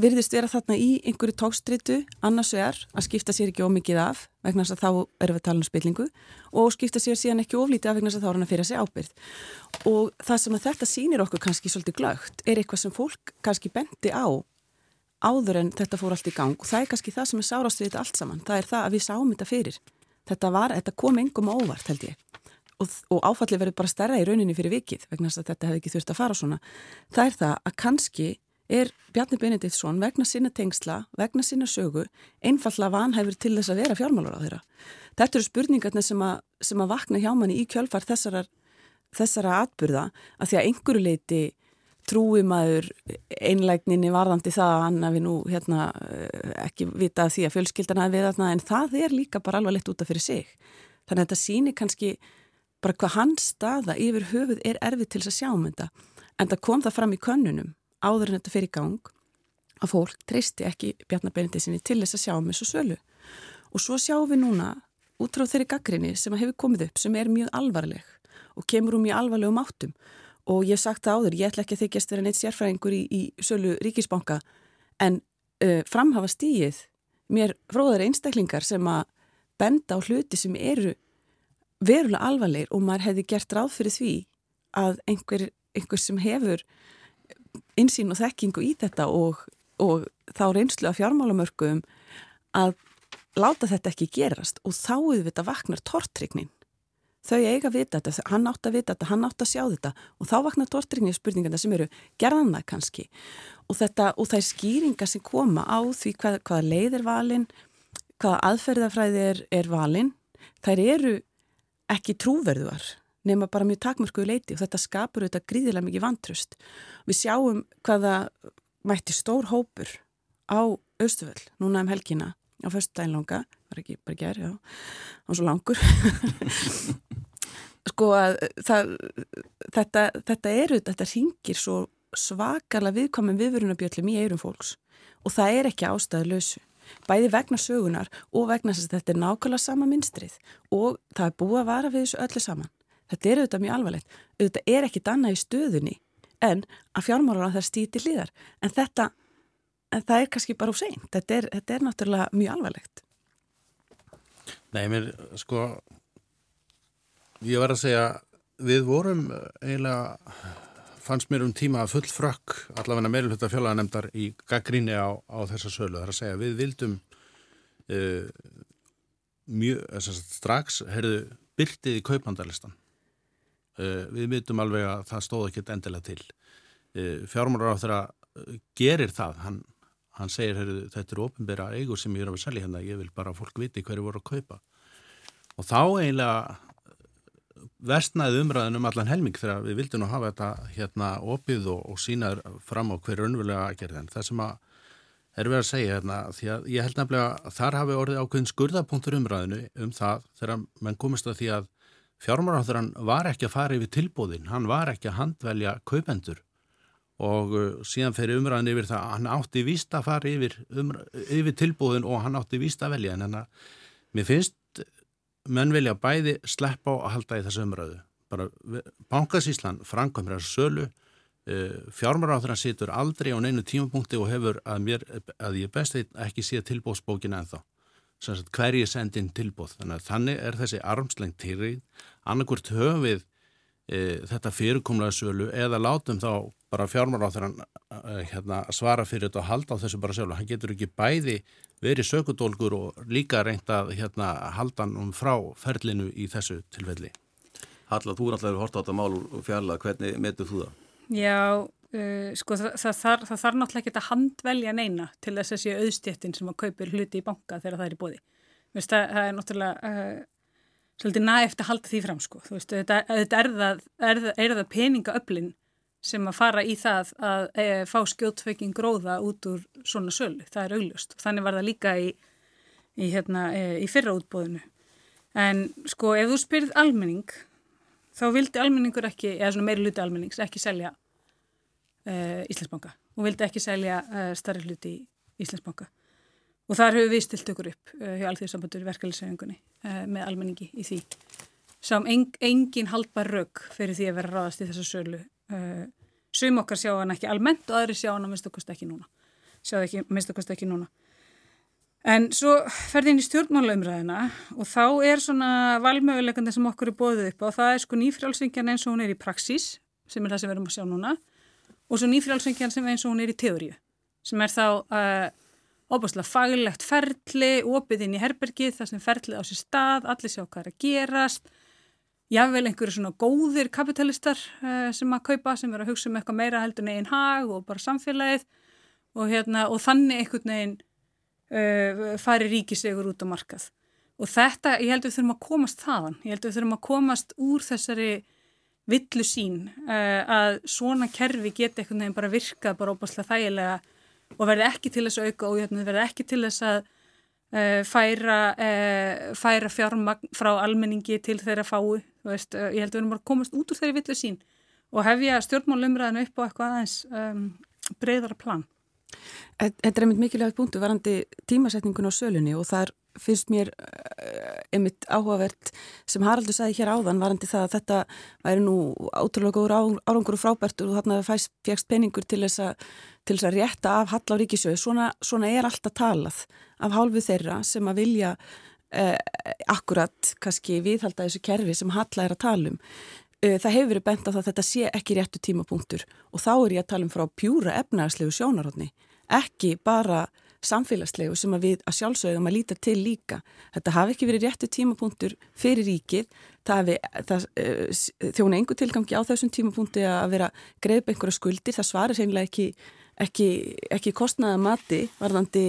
virðist vera þarna í einhverju tókstritu annars vegar að skipta sér ekki ómikið af vegna þess að þá erum við að tala um spillingu og skipta sér síðan ekki oflítið af vegna þess að þá er hann að fyrir sig ábyrð og það sem að þetta sýnir okkur kannski svolítið glögt er eitthvað sem fólk kannski bendi á áður en þetta fór allt í gang og það er kannski það sem er sárast við þetta allt saman. Það er það að við sáum þetta fyrir. Þetta, var, þetta kom engum óvart held ég. Og, og áfallið verður bara stærra í rauninni fyrir vikið vegna þess að þetta hefði ekki þurft að fara svona. Það er það að kannski er Bjarni Benediktsson vegna sinna tengsla, vegna sinna sögu einfalla vanhæfur til þess að vera fjármálur á þeirra. Þetta eru spurningarnir sem að, sem að vakna hjá manni í kjölfar þessara, þessara atbyrða að því að einhverju leiti trúi maður einlægninni varðandi það að hann við nú hérna, ekki vita því að fjölskyldana er við þarna en það er líka bara alveg lett útaf fyrir sig. Þannig að þetta síni kannski bara hvað hans staða yfir höfuð er erfið til þess að sjá um þetta en það kom það fram í könnunum áður en þetta fyrir gang að fólk treysti ekki Bjarnabeinandi sinni til þess að sjá um þessu sölu. Og svo sjáum við núna út frá þeirri gaggrinni sem hefur komið upp sem er mjög alvarleg og kemur um mjög alvarlegum áttum. Og ég hef sagt það áður, ég ætla ekki að þykjast vera neitt sérfræðingur í, í sölu ríkisbanka en uh, framhafa stíið mér fróðar einstaklingar sem að benda á hluti sem eru verulega alvarleir og maður hefði gert ráð fyrir því að einhver, einhver sem hefur insýn og þekkingu í þetta og, og þá reynslu af fjármálamörkum að láta þetta ekki gerast og þá auðvitað vaknar tortryknin. Þau eiga að vita þetta, hann átt að vita þetta, hann átt að sjá þetta og þá vaknar tortryknin spurningarna sem eru gerðanna kannski og, þetta, og það er skýringa sem koma á því hvað, hvaða leið er valin, hvaða aðferðafræði er, er valin, þær eru ekki trúverðuar nema bara mjög takmörkuðu leiti og þetta skapur auðvitað gríðilega mikið vantrust. Við sjáum hvaða mætti stór hópur á Östuföll núna um helgina á fyrstudagin langa, var ekki bara gerð, já, á svo langur. sko að það, þetta, þetta eru, þetta ringir svo svakalega viðkominn viðvörunabjöllum í eirum fólks og það er ekki ástæðu lausu. bæði vegna sögunar og vegna þess að þetta er nákvæmlega sama minstrið og það er búið að vara við þessu öllu saman. Þetta er auðvitað mjög alvarlegt. Auðvitað er ekki danna í stöðunni en að fjármálar á það stíti hlýðar. En þetta, en það er kannski bara úr seint. Þetta þetta er náttúrulega mjög alvarlegt. Nei, mér, sko, ég var að segja, við vorum eiginlega fannst mér um tíma full frökk allavega meirulhutta fjölaðanemdar í gaggríni á, á þessa sölu. Það er að segja við vildum uh, mjög, strax, herðu, byrtið í kaupandalistan. Uh, við myndum alveg að það stóð ekki endilega til. Uh, Fjármálar á þeirra gerir það. Hann, hann segir, þetta eru ofinbæra eigur sem ég er að vera að selja hérna. Ég vil bara að fólk viti hverju voru að kaupa. Og þá eiginlega vestnaði umræðin um allan helming þegar við vildum nú hafa þetta hérna opið og, og sínaður fram á hverju önnulega aðgerðin. Það sem að er verið að segja hérna, því að ég held nefnilega að þar hafi orðið ákveðin skurðapunktur umræðinu um það þegar mann komist að því að fjármáráþurann var ekki að fara yfir tilbúðin, hann var ekki að handvelja kaupendur og uh, síðan fer umræðin yfir það að hann átti víst að fara yfir, um, yfir tilbúðin og hann átti víst að velja en hérna, mér finnst menn vilja bæði sleppa á að halda í þessu umröðu. Bara Bankasíslan framkvæmur þessu sölu, uh, fjármaráþurna situr aldrei á neinu tímapunkti og hefur að, mér, að ég best ekki sé tilbóðsbókina en þá. Hverji sendin tilbóð. Þannig að þannig er þessi armslengt týrið. Annarkvört höfum við uh, þetta fyrirkomlega sölu eða látum þá bara fjármaráþurna uh, hérna, svara fyrir þetta og halda á þessu bara sölu. Hann getur ekki bæði verið sökudólgur og líka reynd að hérna, halda hann um frá ferlinu í þessu tilfelli. Halla, þú er alltaf hort á þetta mál og fjalla, hvernig metur þú það? Já, uh, sko það, það, þarf, það þarf náttúrulega ekki að handvelja neina til þess að sé auðstjettin sem að kaupir hluti í banka þegar það er í bóði. Veist, það, það er náttúrulega uh, svolítið nægt að halda því fram sko. Veist, þetta, þetta er það, er það, það peningaöflin sem að fara í það að e, fá skjótfekking gróða út úr svona sölu, það er augljóst. Þannig var það líka í, í, hérna, e, í fyrra útbóðinu. En sko ef þú spyrð almenning, þá vildi almenningur ekki, eða svona meiri hluti almennings, ekki selja Íslandsbanka. Hún vildi ekki selja e, starri hluti í Íslandsbanka. Og þar höfum við stilt okkur upp e, hjá Alþjóðsambandur verkefliðsauðingunni með almenningi í því. En, engin haldbar rauk fyrir því að vera ráðast í þessa sölu sum okkar sjá hann ekki almennt og aðri sjá hann að minnstakost ekki núna sjá ekki, minnstakost ekki núna en svo ferði inn í stjórnmálaumræðina og þá er svona valmöguleikandi sem okkur er bóðið upp og það er sko nýfrálsingjan eins og hún er í praxís sem er það sem við erum að sjá núna og svo nýfrálsingjan sem eins og hún er í teóriu sem er þá uh, óbúslega faglegt ferli, opið inn í herbergið þar sem ferlið á sér stað, allir sjá hvað er að gerast. Jável einhverju svona góðir kapitalistar uh, sem að kaupa, sem er að hugsa um eitthvað meira heldur neginn hag og bara samfélagið. Og, hérna, og þannig einhvern veginn uh, fari ríkisegur út á markað. Og þetta, ég held að við þurfum að komast þaðan, ég held að við þurfum að komast úr þessari villu sín uh, að svona kerfi geti einhvern veginn bara virkað bara óbáslega þægilega og verði ekki til þess að auka og verði ekki til þess að Uh, færa, uh, færa fjármagn frá almenningi til þeirra fái veist, ég held að við erum bara komast út úr þeirri villu sín og hefja stjórnmálumræðinu upp á eitthvað aðeins um, breyðara plan Þetta er einmitt mikilvægt punktu varandi tímasetningun á sölunni og það finnst mér einmitt áhugavert sem Haraldur sagði hér áðan varandi það að þetta væri nú átrúlega góður árangur og frábært og þarna fjækst peningur til þess að rétta af hall á ríkisjöðu. Svona, svona er alltaf talað af hálfu þeirra sem að vilja eh, akkurat kannski viðhalda þessu kerfi sem halla er að tala um. Eh, það hefur verið bent á það að þetta sé ekki réttu tímapunktur. Og þá er ég að tala um frá pjúra efnarslegu sjónarhóttni, ekki bara samfélagslegu sem að við að sjálfsögum að líta til líka. Þetta hafi ekki verið réttu tímapunktur fyrir ríkið, það það, uh, þjóna engu tilgangi á þessum tímapunkti að vera greið einhverja skuldir, það svarir seinlega ekki ekki, ekki kostnaða mati varðandi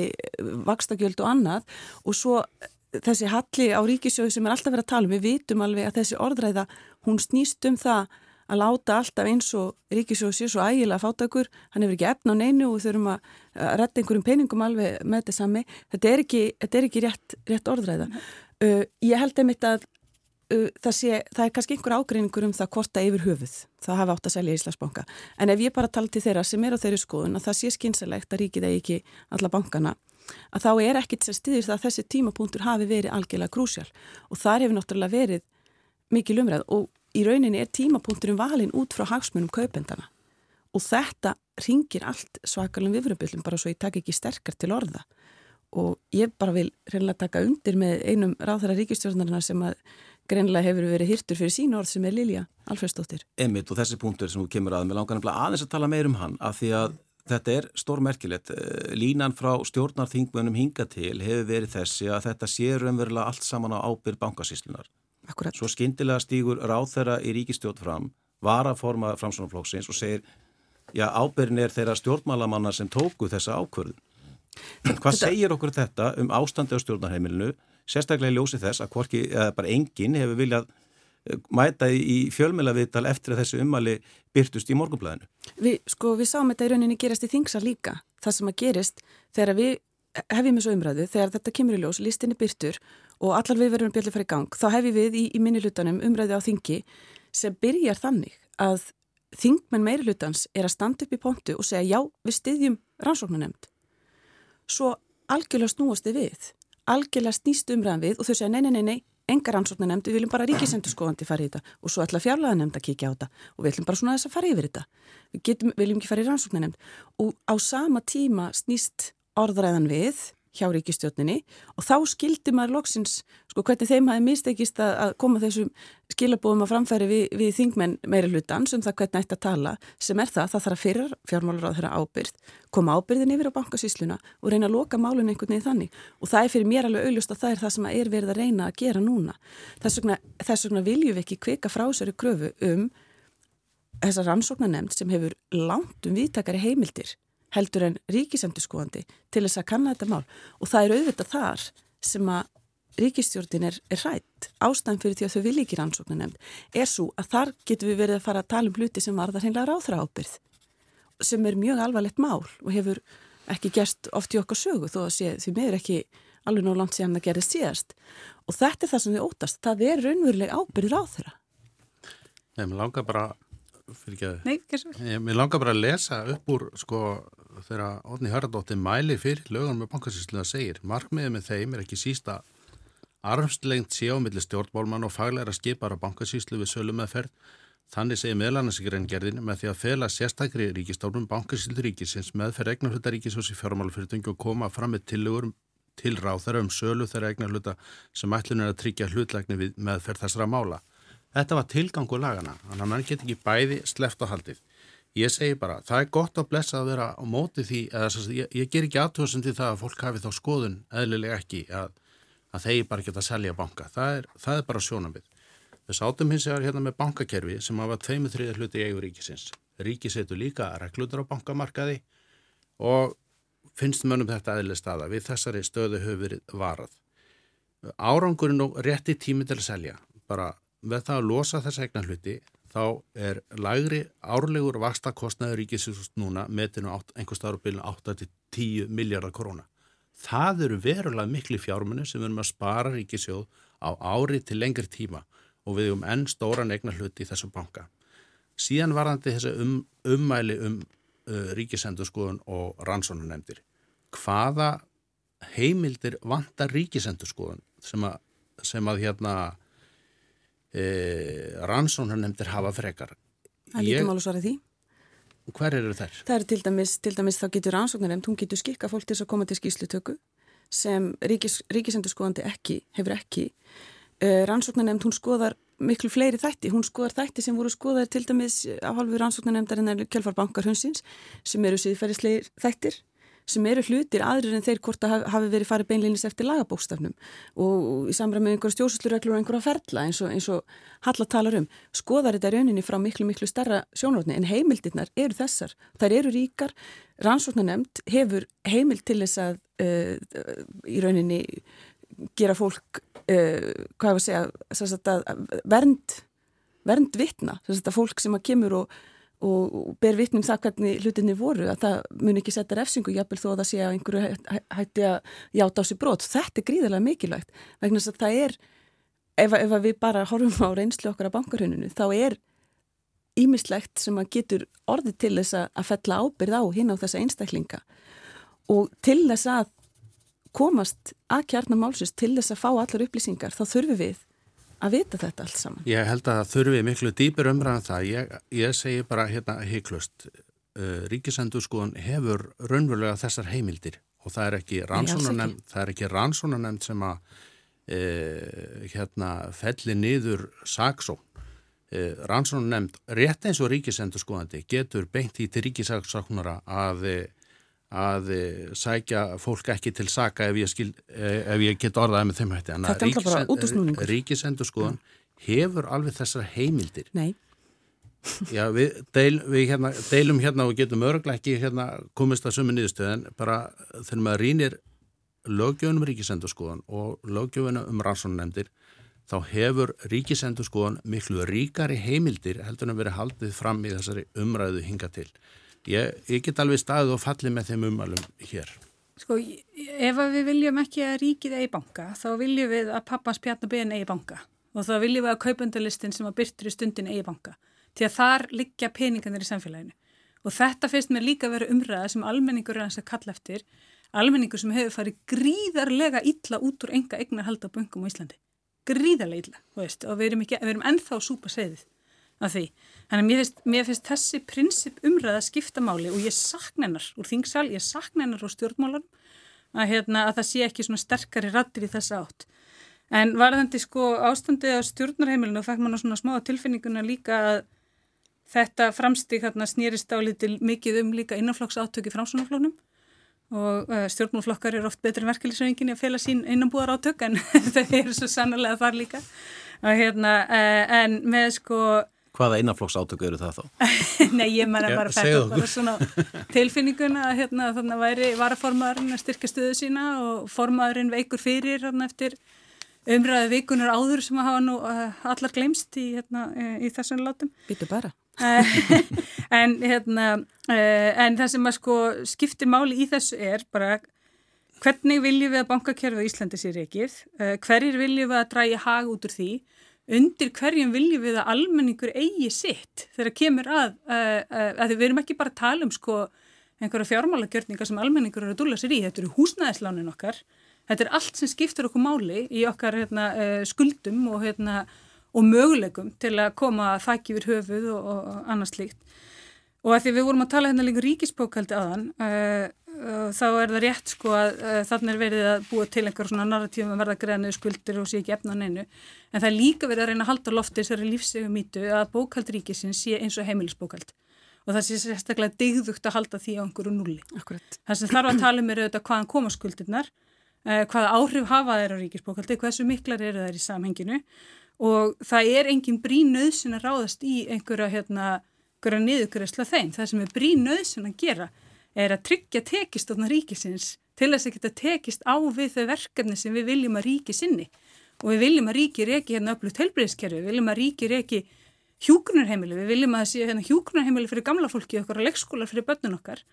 vakstakjöld og annað. Og svo þessi halli á ríkisjóðu sem er alltaf verið að tala um, við vitum alveg að þessi orðræða hún snýst um það að láta alltaf eins og ríkisjóðu sé svo ægilega fátakur, hann hefur ekki efna á neinu og þurfum að retta einhverjum peningum alveg með þetta sami, þetta er ekki, þetta er ekki rétt, rétt orðræða. Uh, ég held einmitt að uh, það, sé, það er kannski einhver ágreiningur um það hvort það yfir höfuð, það hafa átt að selja Íslandsbanka. En ef ég bara tala til þeirra sem er á þeirri skoðun að það sé skynsalegt að ríkið eigi ekki alla bankana, að þá er ekkit sem það að þessi tímapunktur hafi verið algjörlega grúsjál og þar hefur náttúrulega verið mikil umræð og í rauninni er tímapunkturinn valin út frá hagsmunum kaupendana og þetta ringir allt svakalum viðfyrirbyllum bara svo ég takk ekki sterkar til orða. Og ég bara vil reynilega taka undir með einum ráðhæra ríkistjórnarna sem að greinlega hefur verið hýrtur fyrir sín orð sem er Lilja Alfredsdóttir. Emit og þessi punktur sem þú kemur að, mér langar nefnilega aðeins að tala meir um hann af því að þetta er stórmerkilegt. Eh, línan frá stjórnarþingmönum hinga til hefur verið þessi að þetta sé raunverulega allt saman á ábyrð bankasíslunar. Akkurat. Svo skindilega stýgur ráðhæra í ríkistjórn fram, var að forma framsvonarflóksins og segir já ábyrðin er þeirra stjórnmálamanna sem tóku þessa ákvörðun. Hvað segir okkur þetta um ástandi á stjórnarheimilinu, sérstaklega í ljósi þess að hvorki, eða bara enginn hefur viljað mæta í fjölmjölaviðtal eftir að þessu ummali byrtust í morgunblæðinu? Við, sko, við sáum þetta í rauninni gerast í þingsa líka. Það sem að gerist þegar við hefjum þessu umræðu, þegar þetta kemur í ljós, listinni byrtur og allar við verðum björnlega farið í gang, þá hefjum við í, í minni hlutanum umræðu á þingi sem byrjar þannig að þingmenn meiri hlutans er að standa upp í pontu og segja já, við styðjum rannsóknunemnd svo algjörlega snúast þið við algjörlega snýst umræðan við og þau segja nei, nei, nei, nei, engar ansóknar nefnd við viljum bara ríkisendurskóðandi fara í þetta og svo ætla fjárlega nefnd að kíkja á þetta og við ætlum bara svona þess að fara yfir þetta. Við getum, viljum ekki fara í rannsóknar nefnd og á sama tíma snýst orðræðan við hjá ríkistjóninni og þá skildi maður loksins, sko hvernig þeim hafi mistekist að, koma þessum skilabóðum að framfæri við, við þingmenn meiri hlutans um það hvernig ætti að tala sem er það, það þarf að fyrir fjármálur á þeirra ábyrð, koma ábyrðin yfir á bankasísluna og reyna að loka málun einhvern veginn þannig og það er fyrir mér alveg auðlust að það er það sem er verið að reyna að gera núna. Þess vegna, þess vegna viljum við ekki kvika frá sér kröfu um þessa rannsóknanemnd sem hefur langt um viðtakari heimildir heldur en ríkisendurskóðandi til þess að kanna þetta mál. Og það er auðvitað þar sem að ríkistjórnin er, er rætt ástæðan fyrir því að þau vil ekki rannsóknu nefnd er svo að þar getur við verið að fara að tala um hluti sem varðar hreinlega ráðra ábyrð sem er mjög alvarlegt mál og hefur ekki gerst oft í okkar sögu þó að sé, því meður ekki alveg nóg langt síðan að gerist síðast. Og þetta er það sem við ótast, það er raunveruleg ábyrð ráðra Nei, mér langar bara fyrir ekki að... Nei, ég, mér langar bara að lesa upp úr sko þegar Ótni Hörðardóttir mæli fyrir lögum með bankasýsluða segir markmiðið með þeim er ekki sísta armslengt sé á milli stjórnbólman og faglæra skipar á bankasýslu við sölu meðferð þannig segir meðlanarsikrængerðin með því að fela sérstakri ríkistofnum bankasýslu ríkisins meðferð eignarhlutaríkisós í fjármálufyrirtungi og koma fram með tillögur til ráð þeirra um sölu þeirra eignarhluta sem ætlun er að tryggja hlutlækni við meðferð þessara mála Þetta var tilgangu lagana, þannig að mann get ekki bæði sleft á haldið. Ég segi bara, það er gott að blessa að vera á móti því, eða ég, ég ger ekki aðtöðsum til það að fólk hafi þá skoðun eðlilega ekki að, að þeir bara geta að selja banka. Það er, það er bara sjónamið. Þess átum hins vegar hérna með bankakerfi sem hafa tveimur þriðar hluti í eigu ríkisins. Ríki setur líka reglutur á bankamarkaði og finnst mönnum þetta eðlilega staða. Við þessari stöðu höfum verið varað. Árangurinn og rétti tími til að selja, bara með það að losa þess þá er lagri árlegur vastakostnaður ríkisins núna metinu einhver starfbílun 8-10 miljardar króna. Það eru verulega miklu fjármunni sem við erum að spara ríkisjóð á ári til lengri tíma og við erum enn stóran egna hluti í þessum banka. Síðan varðandi þessi um, ummæli um uh, ríkisendurskoðun og rannsónunemdir. Hvaða heimildir vantar ríkisendurskoðun sem að, sem að hérna e, rannsóknar nefndir hafa frekar. Það er líka mál að því. Hver eru þær? Það er til dæmis, til dæmis þá getur rannsóknar nefnd, hún getur skikka fólk til þess að koma til skýslutöku sem ríkis, ríkisendurskoðandi ekki, hefur ekki. Rannsóknar nefnd, hún skoðar miklu fleiri þætti, hún skoðar þætti sem voru skoðar til dæmis á halvu rannsóknar nefndarinnar kjálfarbankar hunsins sem eru síðferðisleir þættir sem eru hlutir aðrir en þeir hvort að hafi verið farið beinleinis eftir lagabókstafnum og í samræð með einhverja stjórnslureglur og einhverja ferla eins og, eins og Halla talar um. Skoðar þetta rauninni frá miklu, miklu starra sjónrótni en heimildirnar eru þessar. Þær eru ríkar, rannsóknanemnd hefur heimild til þess að uh, í rauninni gera fólk, uh, hvað hefur að segja, að vernd, vernd vitna, þess að fólk sem að kemur og og ber vittnum það hvernig hlutinni voru að það mun ekki setja refsingu jafnvel þó að það sé að einhverju hætti að játa á sér brot. Þetta er gríðarlega mikilvægt vegna þess að það er ef, ef við bara horfum á reynslu okkar á bankarhönunu þá er ímislegt sem að getur orðið til þess að fella ábyrð á hinn á þessa einstaklinga og til þess að komast að kjarnar málsins til þess að fá allar upplýsingar þá þurfum við að vita þetta allt saman. Ég held að það þurfi miklu dýpur umræðan það. Ég, ég segi bara hérna heiklust, uh, Ríkisendur skoðan hefur raunverulega þessar heimildir og það er ekki rannsónanemnd, sem að uh, hérna felli niður saksón. Uh, rannsónanemnd, rétt eins og Ríkisendur skoðandi, getur beint í til ríkisaksóknara að að sækja fólk ekki til saka ef ég, skil, ef ég get orðaði með þeim hætti. Þetta er bara út úr snúningur. Ríkisendur skoðan hefur alveg þessar heimildir. Nei. Já, við, deil, við hérna, deilum hérna og getum örglega ekki hérna komist að sömu nýðustöðan bara þegar maður rínir lögjöfunum ríkisendur skoðan og lögjöfunum um rannsónunefndir þá hefur ríkisendur skoðan miklu ríkari heimildir heldur en að vera haldið fram í þessari umræðu hinga til. Ég, ég get alveg staðið og fallið með þeim umalum hér. Sko, ef við viljum ekki að ríkið eigi banka, þá viljum við að pappans pjarnabén eigi banka og þá viljum við að kaupandalistin sem að byrtur í stundin eigi banka, til að þar liggja peningarnir í samfélaginu. Og þetta finnst mér líka að vera umræða sem almenningur er hans að kalla eftir, almenningur sem hefur farið gríðarlega illa út úr enga egnar halda böngum á Íslandi. Gríðarlega illa, veist, og við erum, ekki, við erum ennþá súpa segðið af því. Þannig að mér finnst, mér finnst þessi prinsip umræða skiptamáli og ég sakna hennar úr þingsal, ég sakna hennar úr stjórnmálan að, hérna, að það sé ekki svona sterkari rattir í þessa átt. En varðandi sko ástandið á stjórnarheimilinu og fekk á svona smá tilfinninguna líka að þetta framstík hérna snýrist á litil mikið um líka innanflokks átöki framsunarflónum og uh, stjórnmálflokkar eru oft betri verkefliðsöngin í að fela sín innanbúðar átök en það er svo sannlega þar líka. Og, hérna, uh, en með sko Hvaða innanflokks átöku eru það þá? Nei, ég menna bara að fæta bara svona tilfinninguna að hérna, þannig að væri varaformaðurinn að styrka stöðu sína og formaðurinn veikur fyrir hérna, eftir umræðu vikunar áður sem að hafa nú uh, allar glemst í, hérna, í þessum látum. Býtu bara. en, hérna, uh, en það sem að sko skiptir máli í þessu er bara hvernig viljum við að bankakerfið í Íslandi sér ekkið, uh, hverjir viljum við að dræja hag út úr því undir hverjum viljum við að almenningur eigi sitt þegar kemur að, uh, uh, að við erum ekki bara að tala um sko einhverja fjármálagjörningar sem almenningur eru að dúla sér í, þetta eru húsnæðislánin okkar, þetta er allt sem skiptur okkur máli í okkar hérna, uh, skuldum og, hérna, og möguleikum til að koma að þakki yfir höfuð og, og annars líkt. Og að því við vorum að tala hérna líka ríkisbókaldi aðan, þá er það rétt sko að þannig er verið að búa til einhver svona narratífum að verða greiðanuðu skuldir og sé ekki efna neinu en það er líka verið að reyna að halda lofti þessari lífsegu mítu að bókaldríkisins sé eins og heimilisbókald og það sé sérstaklega digðugt að halda því á einhverju nulli. Akkurat. Það sem þarf að tala um er auðvitað hvaðan koma skuldirnar, eh, hvaða áhrif hafa þeir á ríkisbókaldi, hversu miklar eru þær í samhenginu og það er engin brín nöðsin að ráðast í einhverja hérna, niðugræsla þeim. Það sem er brín nöðsin að gera er að tryggja tekistofna ríkisins til þess að geta tekist á við þau verkefni sem við viljum að ríki sinni. Og við viljum að ríki reyki hérna öflugt helbreyðskerfi, við viljum að ríki reyki hjúgrunarheimili, við viljum að það sé hérna hjúgrunarheimili fyrir gamla fólki okkar og leikskólar fyrir börnun okkar,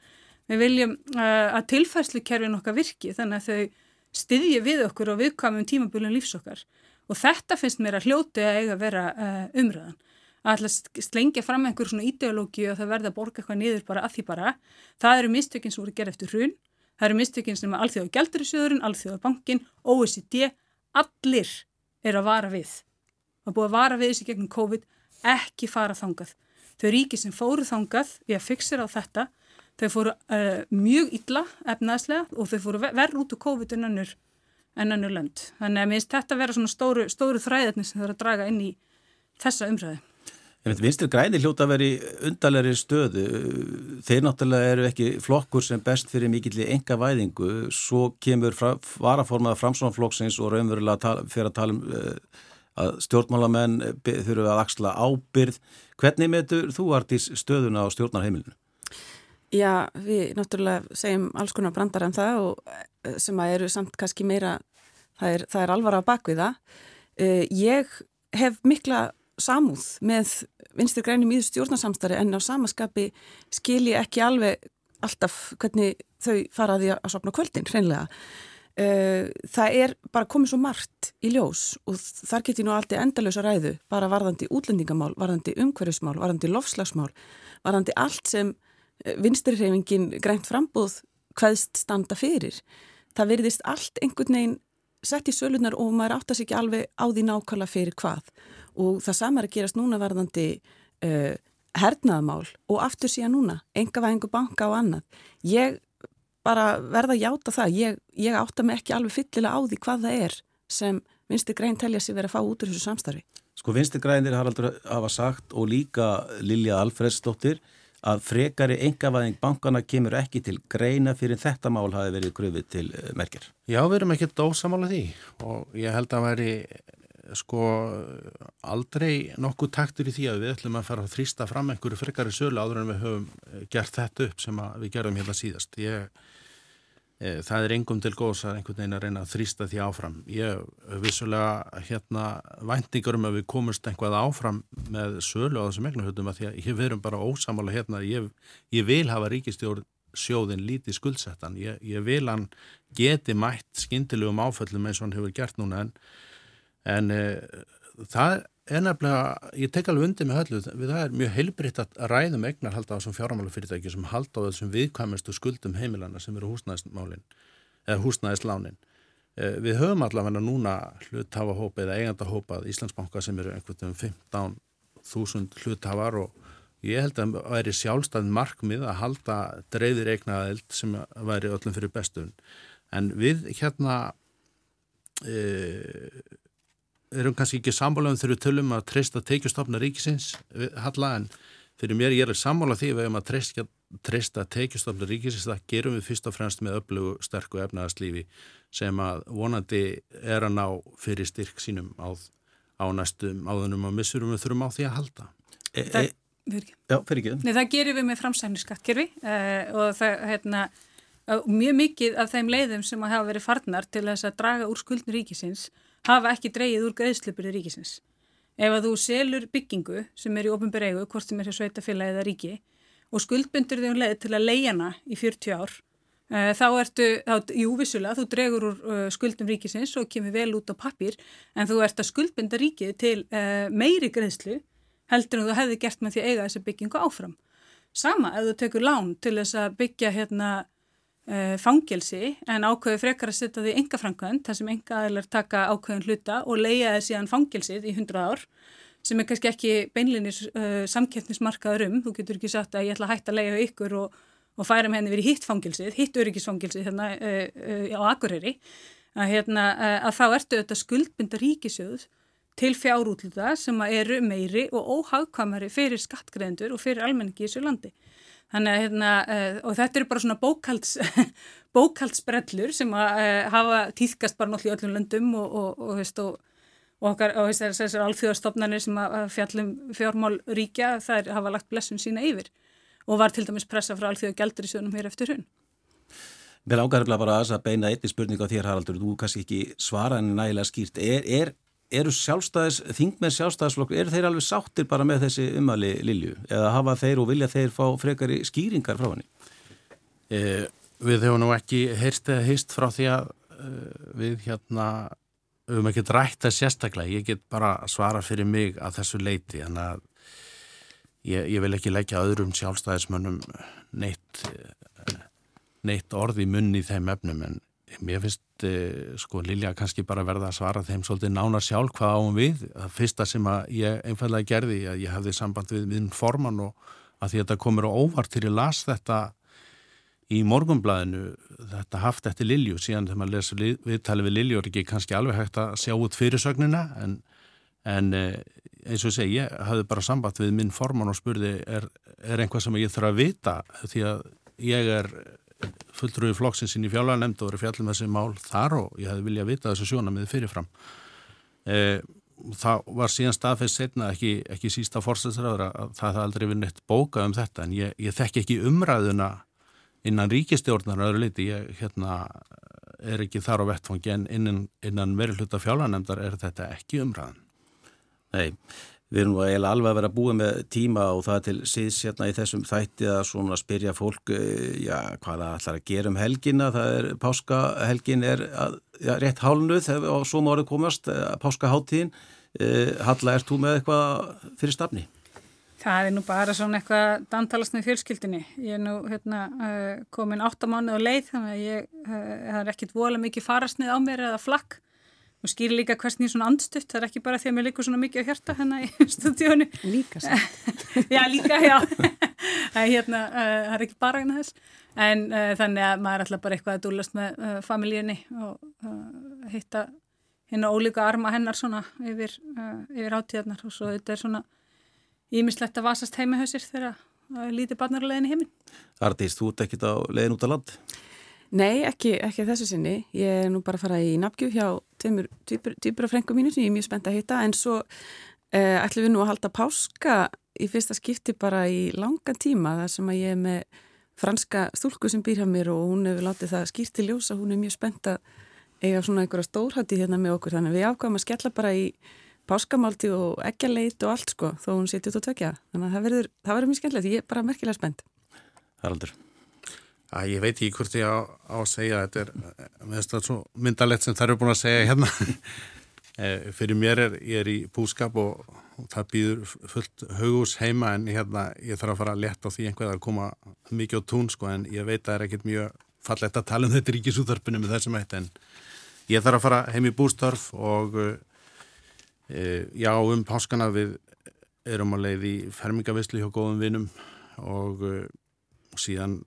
við viljum uh, að tilfærslukerfin okkar virki þannig að þau styðji við okkur og viðkvæmum tímabölun lífs okkar. Og þetta finnst mér að hljóti að eiga að vera uh, umræðan að alltaf slengja fram einhver svona ideológi og það verða að borga eitthvað niður bara að því bara. Það eru mistökinn sem voru gerð eftir hrun, það eru mistökinn sem er alþjóða gældurisjöðurinn, alþjóða bankin, OECD, allir er að vara við. Það búið að vara við þessi gegnum COVID, ekki fara þangað. Þau ríki sem fóru þangað við að fixera á þetta, þau fóru uh, mjög illa efnaðslega og þau fóru verð út úr COVID en önnur, en önnur lönd. Þannig að mér finnst þetta að vera svona stóru, stóru þræðarnir sem þau eru að draga inn í þessa umræði. Vinstir græni hljóta að veri undarleiri stöðu. Þeir náttúrulega eru ekki flokkur sem best fyrir mikilli enga væðingu. Svo kemur fra, varaformaða framsvonflokksins og raunverulega fyrir að tala um uh, að stjórnmálamenn þurfu að axla ábyrð. Hvernig meður þú artís stöðuna á stjórnarheimilinu? Já, við náttúrulega segjum alls konar brandar en það og eh, sem að eru samt kannski meira, það er, það er alvara á bakviða. Uh, ég hef mikla samúð með vinstir grænum í stjórnarsamstari en á samaskapi skilji ekki alveg alltaf hvernig þau faraði að sopna kvöldin hreinlega. uh, það er bara komið svo margt í ljós og þar getur nú alltaf endalösa ræðu bara varðandi útlendingamál, varðandi umhverfismál, varðandi lofslagsmál, varðandi allt sem uh, vinstirreifingin grænt frambóð hvaðst standa fyrir. Það veriðist allt einhvern veginn sett í sölunar og maður áttast ekki alveg á því nákvæmlega fyrir hvað og það samar að gerast núna varðandi uh, hernaðamál og aftur síðan núna, enga væðingu banka og annað. Ég bara verða að játa það, ég, ég átta mig ekki alveg fyllilega á því hvað það er sem vinstir græn telja sig verið að fá út úr þessu samstarfi. Sko vinstir grænir Haraldur hafa sagt og líka Lilja Alfredsdóttir að frekari engavæðing bankana kemur ekki til greina fyrir þetta mál hafi verið gröfið til eh, merkir. Já, við erum ekki dósamála því og ég held að veri sko aldrei nokkuð taktur í því að við ætlum að fara að þrýsta fram einhverju frekari sölu áður en við höfum eh, gert þetta upp sem við gerum hérna síðast. Ég, e, það er engum til góðs að einhvern veginn að reyna að þrýsta því áfram. Ég vissulega hérna væntingar um að við komumst einhvað áfram með sölu á þessum egnuhutum að því að við erum bara ósamála hérna. Ég, ég vil hafa ríkistjórn sjóðin lítið skuldsettan. Ég, ég vil hann geti mætt skindilegum áföllum eins og hann hefur gert núna en en uh, það er nefnilega, ég tek alveg undir með höllu, það er mjög heilbritt að ræðum egnar halda á þessum fjármálafyrirtæki sem halda á þessum viðkvæmustu skuldum heimilana sem eru húsnæðismálin eða húsnæðislánin. Uh, við höfum allavega núna hluthafahópa eða eigandahópað Íslandsbanka sem eru einhvern veginn 15.000 hluthafar og ég held að það væri sjálfstæðin markmið að halda dreifðir eignaðild sem væri öllum fyrir bestun en við hérna eða erum kannski ekki sammála um þegar við tölum að treysta teikjustofna ríkisins halla en fyrir mér ég er sammála því við hefum að treysta, treysta teikjustofna ríkisins það gerum við fyrst og fremst með öflugu sterku efnaðarslífi sem að vonandi er að ná fyrir styrk sínum á, á næstum áðunum og missurum við þurfum á því að halda. E, e, Já, fyrir ekki Nei, það gerum við með framsæknu skattkerfi uh, og það, hérna mjög mikið af þeim leiðum sem hafa verið farnar til þess að draga úr skuldin ríkisins hafa ekki dreyið úr greiðslupurði ríkisins. Ef að þú selur byggingu sem er í ofnbyrjegu, hvort sem er hér sveitafélagi eða ríki og skuldbundur þig um leið til að leiðjana í 40 ár, þá ertu, þá, jú vissulega, þú dregur úr skuldum ríkisins og kemur vel út á pappir, en þú ert að skuldbunda ríkið til meiri greiðslu heldur en þú hefði gert með því að eiga þessa byggingu áfram. Sama ef þú tekur lán til þess að byggja hérna fangelsi en ákveðu frekar að setja því enga framkvæmt þar sem enga aðeinar taka ákveðun hluta og leia það síðan fangelsið í 100 ár sem er kannski ekki beinlinis uh, samkeppnismarkaður um, þú getur ekki sagt að ég ætla að hætta að leia ykkur og, og færa með henni verið hitt fangelsið, hitt öryggisfangelsið hérna uh, á Akureyri að, hérna, að þá ertu þetta skuldbynda ríkisjöð til fjárútluta sem eru meiri og óhagkvamari fyrir skattgreðendur og fyrir almenningi í þessu landi. Þannig að hérna, uh, og þetta eru bara svona bókalds, bókaldsbrellur sem að uh, hafa týðkast bara náttúrulega í öllum löndum og, og, og, veist, og okkar og þessar alþjóðastofnanir sem að fjallum fjármál ríkja þær hafa lagt blessun sína yfir og var til dæmis pressa frá alþjóða gældur í sjónum hér eftir hún. Mér ágarfla bara að beina einni spurning á þér Haraldur, þú kannski ekki svara henni nægilega skýrt. Er, er eru sjálfstæðis, þingmenn sjálfstæðisflokkur, eru þeir alveg sáttir bara með þessi umali Lilju eða hafa þeir og vilja þeir fá frekari skýringar frá henni? Eh, við hefum nú ekki heyrst eða heyrst frá því að eh, við hérna höfum ekki drætt það sérstaklega, ég get bara svara fyrir mig að þessu leiti en að ég, ég vil ekki leggja öðrum sjálfstæðismönnum neitt, neitt orði munni í þeim efnum en Mér finnst eh, sko Lilja kannski bara verða að svara þeim svolítið nánar sjálf hvað áum við. Það fyrsta sem ég einfallega gerði, ég hafði samband við minn forman og að því að þetta komur á óvart til ég las þetta í morgumblæðinu, þetta haft eftir Lilju, síðan þegar maður lesa viðtali við Lilju er ekki kannski alveg hægt að sjá út fyrirsögnina en, en eh, eins og segi, ég hafði bara samband við minn forman og spurði er, er einhvað sem ég þarf að vita því að ég er fulltrúi flokksinsinn í fjárlæðanemnd og verið fjallum þessi mál þar og ég hefði viljað vita þessu sjónamið fyrirfram. E, það var síðan staðfest setna ekki, ekki sísta fórstæðsraður að það hefði aldrei verið neitt bókað um þetta en ég, ég þekk ekki umræðuna innan ríkistjórnar öðru leiti, ég hérna, er ekki þar á vettfangi en innan, innan verið hluta fjárlæðanemndar er þetta ekki umræðan. Nei, Við erum alveg að vera búið með tíma og það til síðs hérna í þessum þætti að svona spyrja fólk eh, já, hvað það ætlar að gera um helgina það er, páskahelgin er að, já, rétt hálnuð og svo mórið komast eh, páskaháttíðin Halla, ert þú með eitthvað fyrir stafni? Það er nú bara svona eitthvað dantalast með fjölskyldinni. Ég er nú hérna, komin áttamánu á leið þannig að ég, það er ekkit vola mikið farasnið á mér eða flakk og skýri líka hversni svona andstutt, það er ekki bara því að mér líkur svona mikið á hjarta hérna í stúdíónu. Líka samt. já, líka, já. það, hérna, uh, það er ekki bara hérna þess. En uh, þannig að maður er alltaf bara eitthvað að dúlast með uh, familjíunni og hitta hérna ólíka arma hennar svona yfir, yfir átíðarnar og svo þetta er svona ímislegt að vasast heimahösir þegar lítið barnarleginni heiminn. Artís, þú ert ekkit á legin út á land? Nei, ekki, ekki þessu sinni. Ég er nú bara að fara í nafngjöf hjá tveimur týpur af frengum mínu sem ég er mjög spennt að hitta. En svo eh, ætlum við nú að halda páska í fyrsta skipti bara í langan tíma þar sem að ég er með franska stúlku sem býr hjá mér og hún hefur látið það skýrt til ljósa, hún er mjög spennt að eiga svona einhverja stórhætti hérna með okkur. Þannig við ákvæmum að skella bara í páskamálti og eggjalleit og allt sko þó hún setjur út á tökja þannig að það verður, það verður mjög skemmtilegt, ég er bara merkilega spennt. Haraldur að ég veit ekki hvort ég á, á að segja þetta er, svo myndalett sem það eru búin að segja hérna. Eh, fyrir mér er, ég er í búskap og, og það býður fullt hugús heima en hérna ég þarf að fara að leta á því einhverja að koma mikið á tún sko en ég veit að það er ekkert mjög fallett að tala um þetta ríkisúþarpinu með þessum eitt en ég þarf að fara heim í bústörf og e, já um páskana við erum að leið í fermingavislu hjá góðum vinum og, og síðan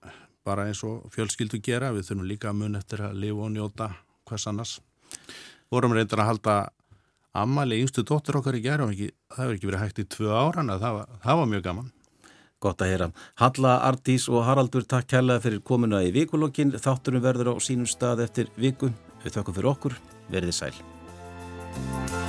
bara eins og fjölskyldu gera, við þurfum líka að mun eftir að lifa og njóta hvers annars. Vorum reyndar að halda ammali yngstu dóttur okkar í gerð og það hefur ekki verið hægt í tvö áran að það það var mjög gaman. Gott að heyra. Halla, Ardís og Haraldur, takk kærlega fyrir komuna í vikulokkin. Þátturum verður á sínum stað eftir viku. Við þakkum fyrir okkur. Verðið sæl.